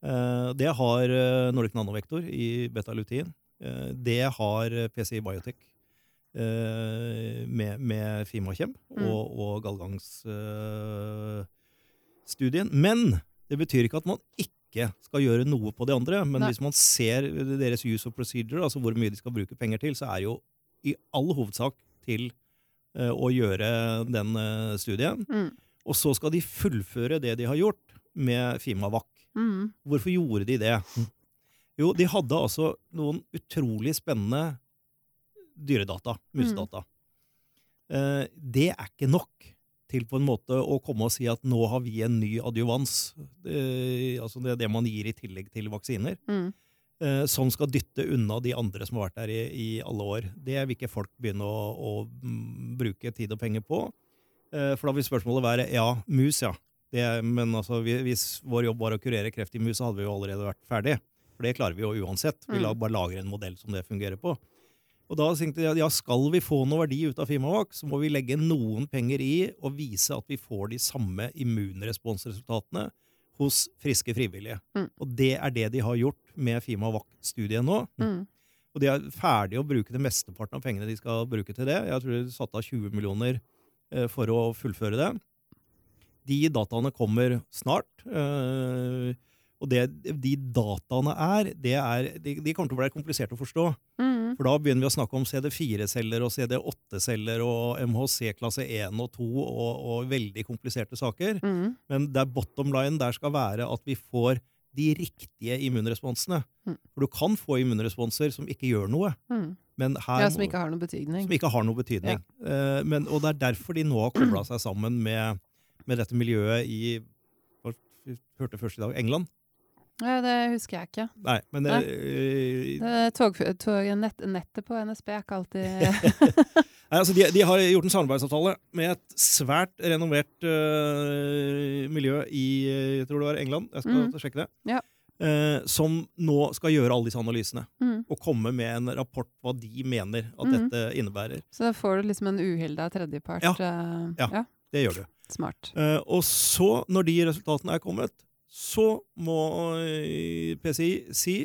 Eh, det har eh, Nordic Nanovektor i beta-lutein. Eh, det har eh, PCI Biotech eh, med, med Fimakjem Mm. og, Galgangsstudien. Galgangs-studien. Men det betyr ikke at man ikke skal gjøre noe på de andre. Men Nei. hvis man ser deres use of procedure, altså hvor mye de skal bruke penger til, så er det jo i all hovedsak til eh, å gjøre den eh, studien. Mm. Og så skal de fullføre det de har gjort med Fimavac. Mm. Hvorfor gjorde de det? Jo, de hadde altså noen utrolig spennende dyredata, musedata. Eh, det er ikke nok til på en måte å komme og si at nå har vi en ny adjuvans, eh, altså det er det man gir i tillegg til vaksiner, Mm. eh, som skal dytte unna de andre som har vært der i, i alle år. Det vil ikke folk begynne å, å mm, bruke tid og penger på. Eh, for da vil spørsmålet være ja, mus, ja. Det, men altså, vi- hvis vår jobb var å kurere kreft i mus, så hadde vi jo allerede vært ferdig. For det klarer vi jo uansett. Vi Mm. bare lager en modell som det fungerer på. Og da tenkte jeg ja, skal vi få noe verdi ut av Fimavac, så må vi legge noen penger i og vise at vi får de samme immunresponsresultatene hos friske frivillige. Mm. Og det er det de har gjort med Fimavac-studien nå. Mm. Og de er ferdige å bruke det mesteparten av pengene de skal bruke til det. Jeg tror de satte av 20 millioner eh, for å fullføre det. De dataene kommer snart. eh, og det de dataene er, det er de, de kommer til å bli komplisert å forstå. Mm. For da begynner vi å snakke om CD4-celler og CD8-celler og MHC klasse 1 og 2 og, og veldig kompliserte saker. Mm. Men der bottom line der skal være at vi får de riktige immunresponsene. Mm. For du kan få immunresponser som ikke gjør noe. Mm. Men her Ja, som ikke har noe betydning. som ikke har noe betydning. Eh, men, og det er derfor de nå har kobla seg sammen med, med dette miljøet i hørte først i dag England. Ja, det husker jeg ikke. Nei, men Nei. eh, Det tog, tog, nett, nettet på NSB er ikke alltid *laughs* Nei, altså de, de har gjort en samarbeidsavtale med et svært renovert uh, miljø i jeg tror det var England, jeg skal Mm. sjekke det, Ja. Uh, som nå skal gjøre alle disse analysene. mm. Og komme med en rapport hva de mener at mm. dette innebærer. Så da får du liksom en uhilda tredjepart. Ja. Uh, Ja. ja. Det gjør du. Smart. Eh, og så, når de resultatene er kommet, så må øh, PCI si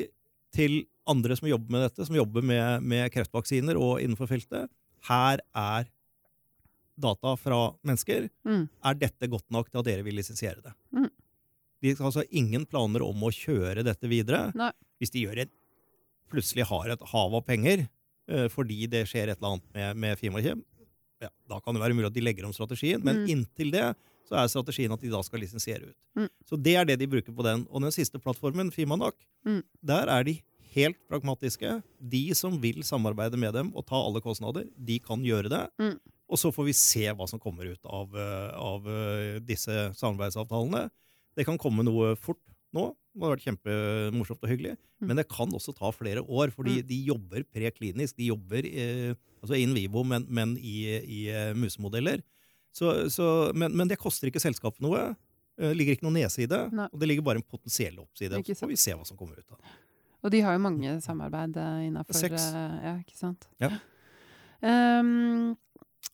til andre som jobber med dette, som jobber med, med kreftvaksiner og innenfor feltet, her er data fra mennesker. Mm. er dette godt nok til at dere vil lisensiere det. Mm. De har altså ingen planer om å kjøre dette videre. Nei. Hvis de et, plutselig har et hav av penger uh, fordi det skjer et eller annet med, med Fimakjem, ja, da kan det være mulig at de legger om strategien, men Mm. inntil det så er strategien at de da skal lisensiere ut. Mm. Så det er det de bruker på den. Og den siste plattformen, Fimanak, Mm. der er de helt pragmatiske. De som vil samarbeide med dem og ta alle kostnader, de kan gjøre det. Mm. Og så får vi se hva som kommer ut av, eh, av eh, disse samarbeidsavtalene. Det kan komme noe fort nå. Det har vært kjempemorsomt og hyggelig. Mm. Men det kan også ta flere år, fordi Mm. de jobber preklinisk. De jobber eh, altså in vivo, men, men i, i eh, musemodeller. Så, så, men, men, det koster ikke selskapet noe. Det ligger ikke noen nese i det, Nei. og det ligger bare en potensiell oppside. Så får vi se hva som kommer ut av det. Og de har jo mange samarbeid innafor Seks. Ja, ikke sant. Ja. Um,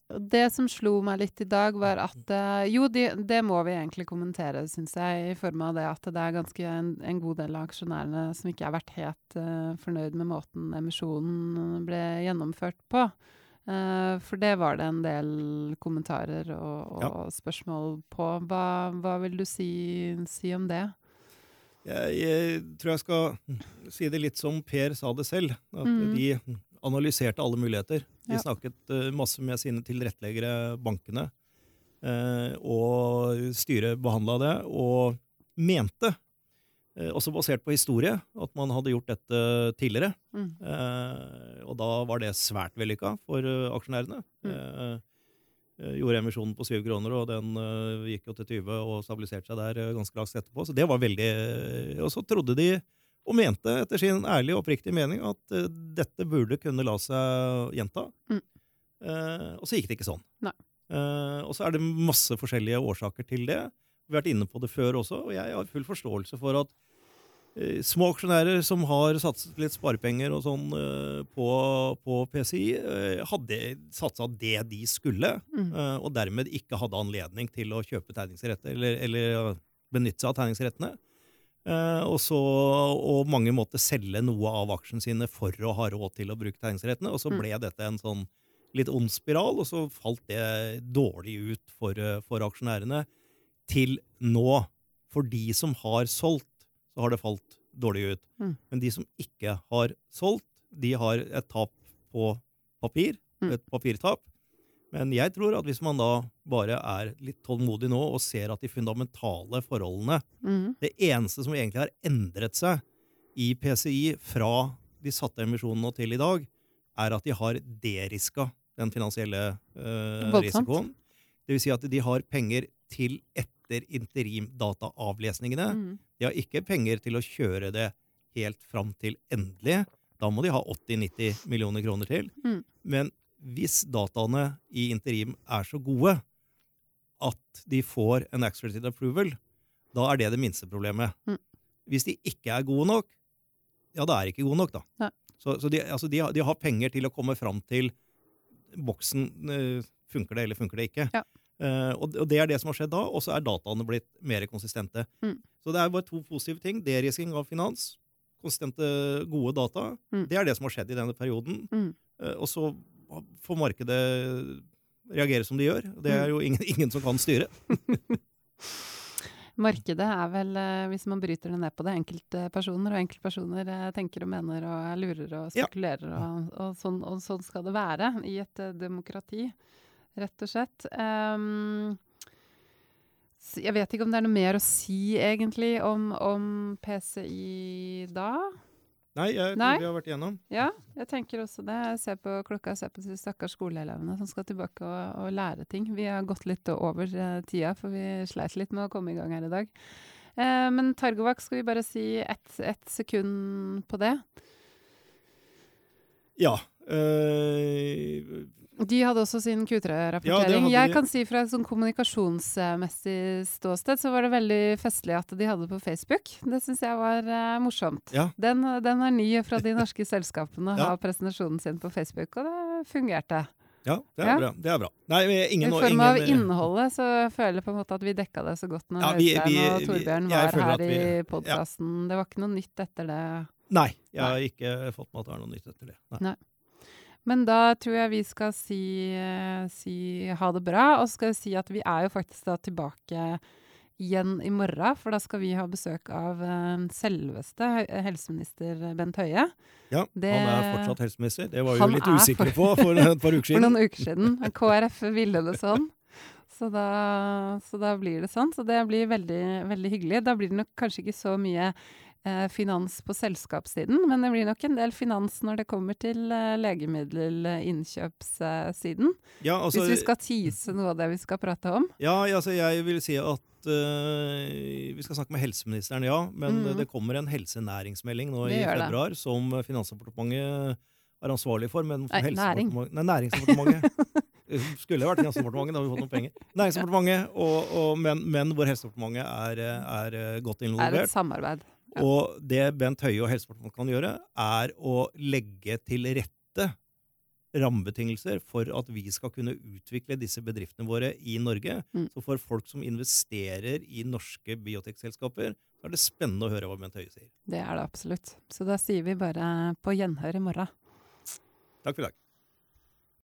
det som slo meg litt i dag, var at eh, Jo, de, det må vi egentlig kommentere, syns jeg, i form av det at det er ganske en, en god del av aksjonærene som ikke har vært helt uh, fornøyd med måten emisjonen ble gjennomført på. Eh, for det var det en del kommentarer og, og spørsmål på. Hva, hva vil du si, si om det? Jeg, jeg tror jeg skal si det litt som Per sa det selv. At mm. de analyserte alle muligheter. De Ja. snakket eh, masse med sine tilretteleggere, bankene. eh, og styret behandla det, og mente, også basert på historie, at man hadde gjort dette tidligere. Mm. Eh, og da var det svært vellykka for eh, aksjonærene. Mm. Eh, eh, gjorde emisjonen på 7 kroner, og den eh, gikk jo til 20 og stabiliserte seg der eh, ganske raskt etterpå. Så det var veldig eh, Og så trodde de, og mente etter sin ærlige og oppriktige mening, at eh, dette burde kunne la seg gjenta. Mm. Eh, og så gikk det ikke sånn. Eh, og så er det masse forskjellige årsaker til det. Vi har vært inne på det før også, og jeg har full forståelse for at eh, små aksjonærer som har satset litt sparepenger og sånn eh, på, på PCI, eh, hadde satsa det de skulle, Mm. eh, og dermed ikke hadde anledning til å kjøpe tegningsretter, eller, eller benytte seg av tegningsrettene. Eh, og, så, og mange måtte selge noe av aksjene sine for å ha råd til å bruke tegningsrettene, og så Mm. ble dette en sånn litt ond spiral, og så falt det dårlig ut for, eh, for aksjonærene til nå. For de som har solgt, så har det falt dårlig ut. Mm. Men de som ikke har solgt, de har et tap på papir. Mm. Et papirtap. Men jeg tror at hvis man da bare er litt tålmodig nå og ser at de fundamentale forholdene mm. Det eneste som egentlig har endret seg i PCI fra de satte emisjonene til i dag, er at de har deriska den finansielle øh, risikoen. Det vil si at de har penger til etter interimdataavlesningene. Mm. De har ikke penger til å kjøre det helt fram til endelig. Da må de ha 80-90 millioner kroner til. Mm. Men hvis dataene i interim er så gode at de får en accelerated approval, da er det det minste problemet. Mm. Hvis de ikke er gode nok, ja, da er de ikke gode nok, da. Ja. Så, så de, altså de, har, de har penger til å komme fram til boksen eh, Funker det, eller funker det ikke? Ja. Eh, og, det er det som har skjedd da, og så er dataene blitt mer konsistente. Mm. Så det er bare to positive ting. Derisking av finans, konsistente, gode data. Mm. Det er det som har skjedd i denne perioden. Mm. Eh, og så får markedet reagere som de gjør. Det er jo ingen, *laughs* ingen som kan styre. *laughs* Markedet er vel, eh, hvis man bryter det ned på det, enkeltpersoner, og enkeltpersoner tenker og mener og er lurer og Ja. spekulerer, og, og, sånn, og sånn skal det være i et demokrati, rett og slett. Um, jeg vet ikke om det er noe mer å si, egentlig, om, om PCI da? Nei, jeg tror Nei. vi har vært igjennom. Ja, jeg tenker også det. Jeg ser på klokka, jeg ser på de stakkars skoleelevene som skal tilbake og, og lære ting. Vi har gått litt over uh, tida, for vi sleit litt med å komme i gang her i dag. Uh, men Targovak, skal vi bare si ett et sekund på det? Ja. øh, De hadde også sin Q3-rapportering. Ja, jeg kan si fra et sånn kommunikasjonsmessig ståsted, så var det veldig festlig at de hadde det på Facebook. Det syns jeg var uh, morsomt. Ja. Den, den er ny fra de norske *laughs* selskapene, å Ja. ha presentasjonen sin på Facebook, og det fungerte. ja, det er Ja. bra. Det er bra. Nei, ingen, I form av innholdet så føler jeg på en måte at vi dekka det så godt når Ja, vi- Øystein vi- og Torbjørn var her vi- i podkasten. Det var ikke noe nytt etter det. Nei, jeg har ikke fått med at det er noe nytt etter det. Nei. Men da tror jeg vi skal si, eh, si ha det bra, og så skal vi si at vi er jo faktisk da tilbake igjen i morgen, for da skal vi ha besøk av eh, selveste helseminister Bent Høie. Ja, Det- Han er fortsatt helseminister. Det var vi jo litt usikre på for et par uker *laughs* For noen uker siden. KrF ville det sånn. Så da, så da blir det sånn. Så det blir veldig, veldig hyggelig. Da blir det nok kanskje ikke så mye finans på selskapssiden, men det blir nok en del finans når det kommer til eh, legemiddelinnkjøpssiden. Ja, altså, Hvis vi skal tease noe av det vi skal prate om. ja, altså, jeg vil si at uh, vi skal snakke med helseministeren, ja. Men mm. det kommer en helsenæringsmelding nå Det i februar det. som Finansdepartementet er ansvarlig for. Men Nei, næring. Nei, Næringsdepartementet. Skulle vært Finansdepartementet, da har vi fått noen penger. Næringsdepartementet, og, og, men, men hvor Helsedepartementet er, er godt involvert. Er et samarbeid. Ja. Og det Bent Høie og Helsedepartementet kan gjøre, er å legge til rette rammebetingelser for at vi skal kunne utvikle disse bedriftene våre i Norge. Mm. Så for folk som investerer i norske biotekselskaper, så er det spennende å høre hva Bent Høie sier. Det er det absolutt. Så da sier vi bare på gjenhør i morgen. Takk for i dag.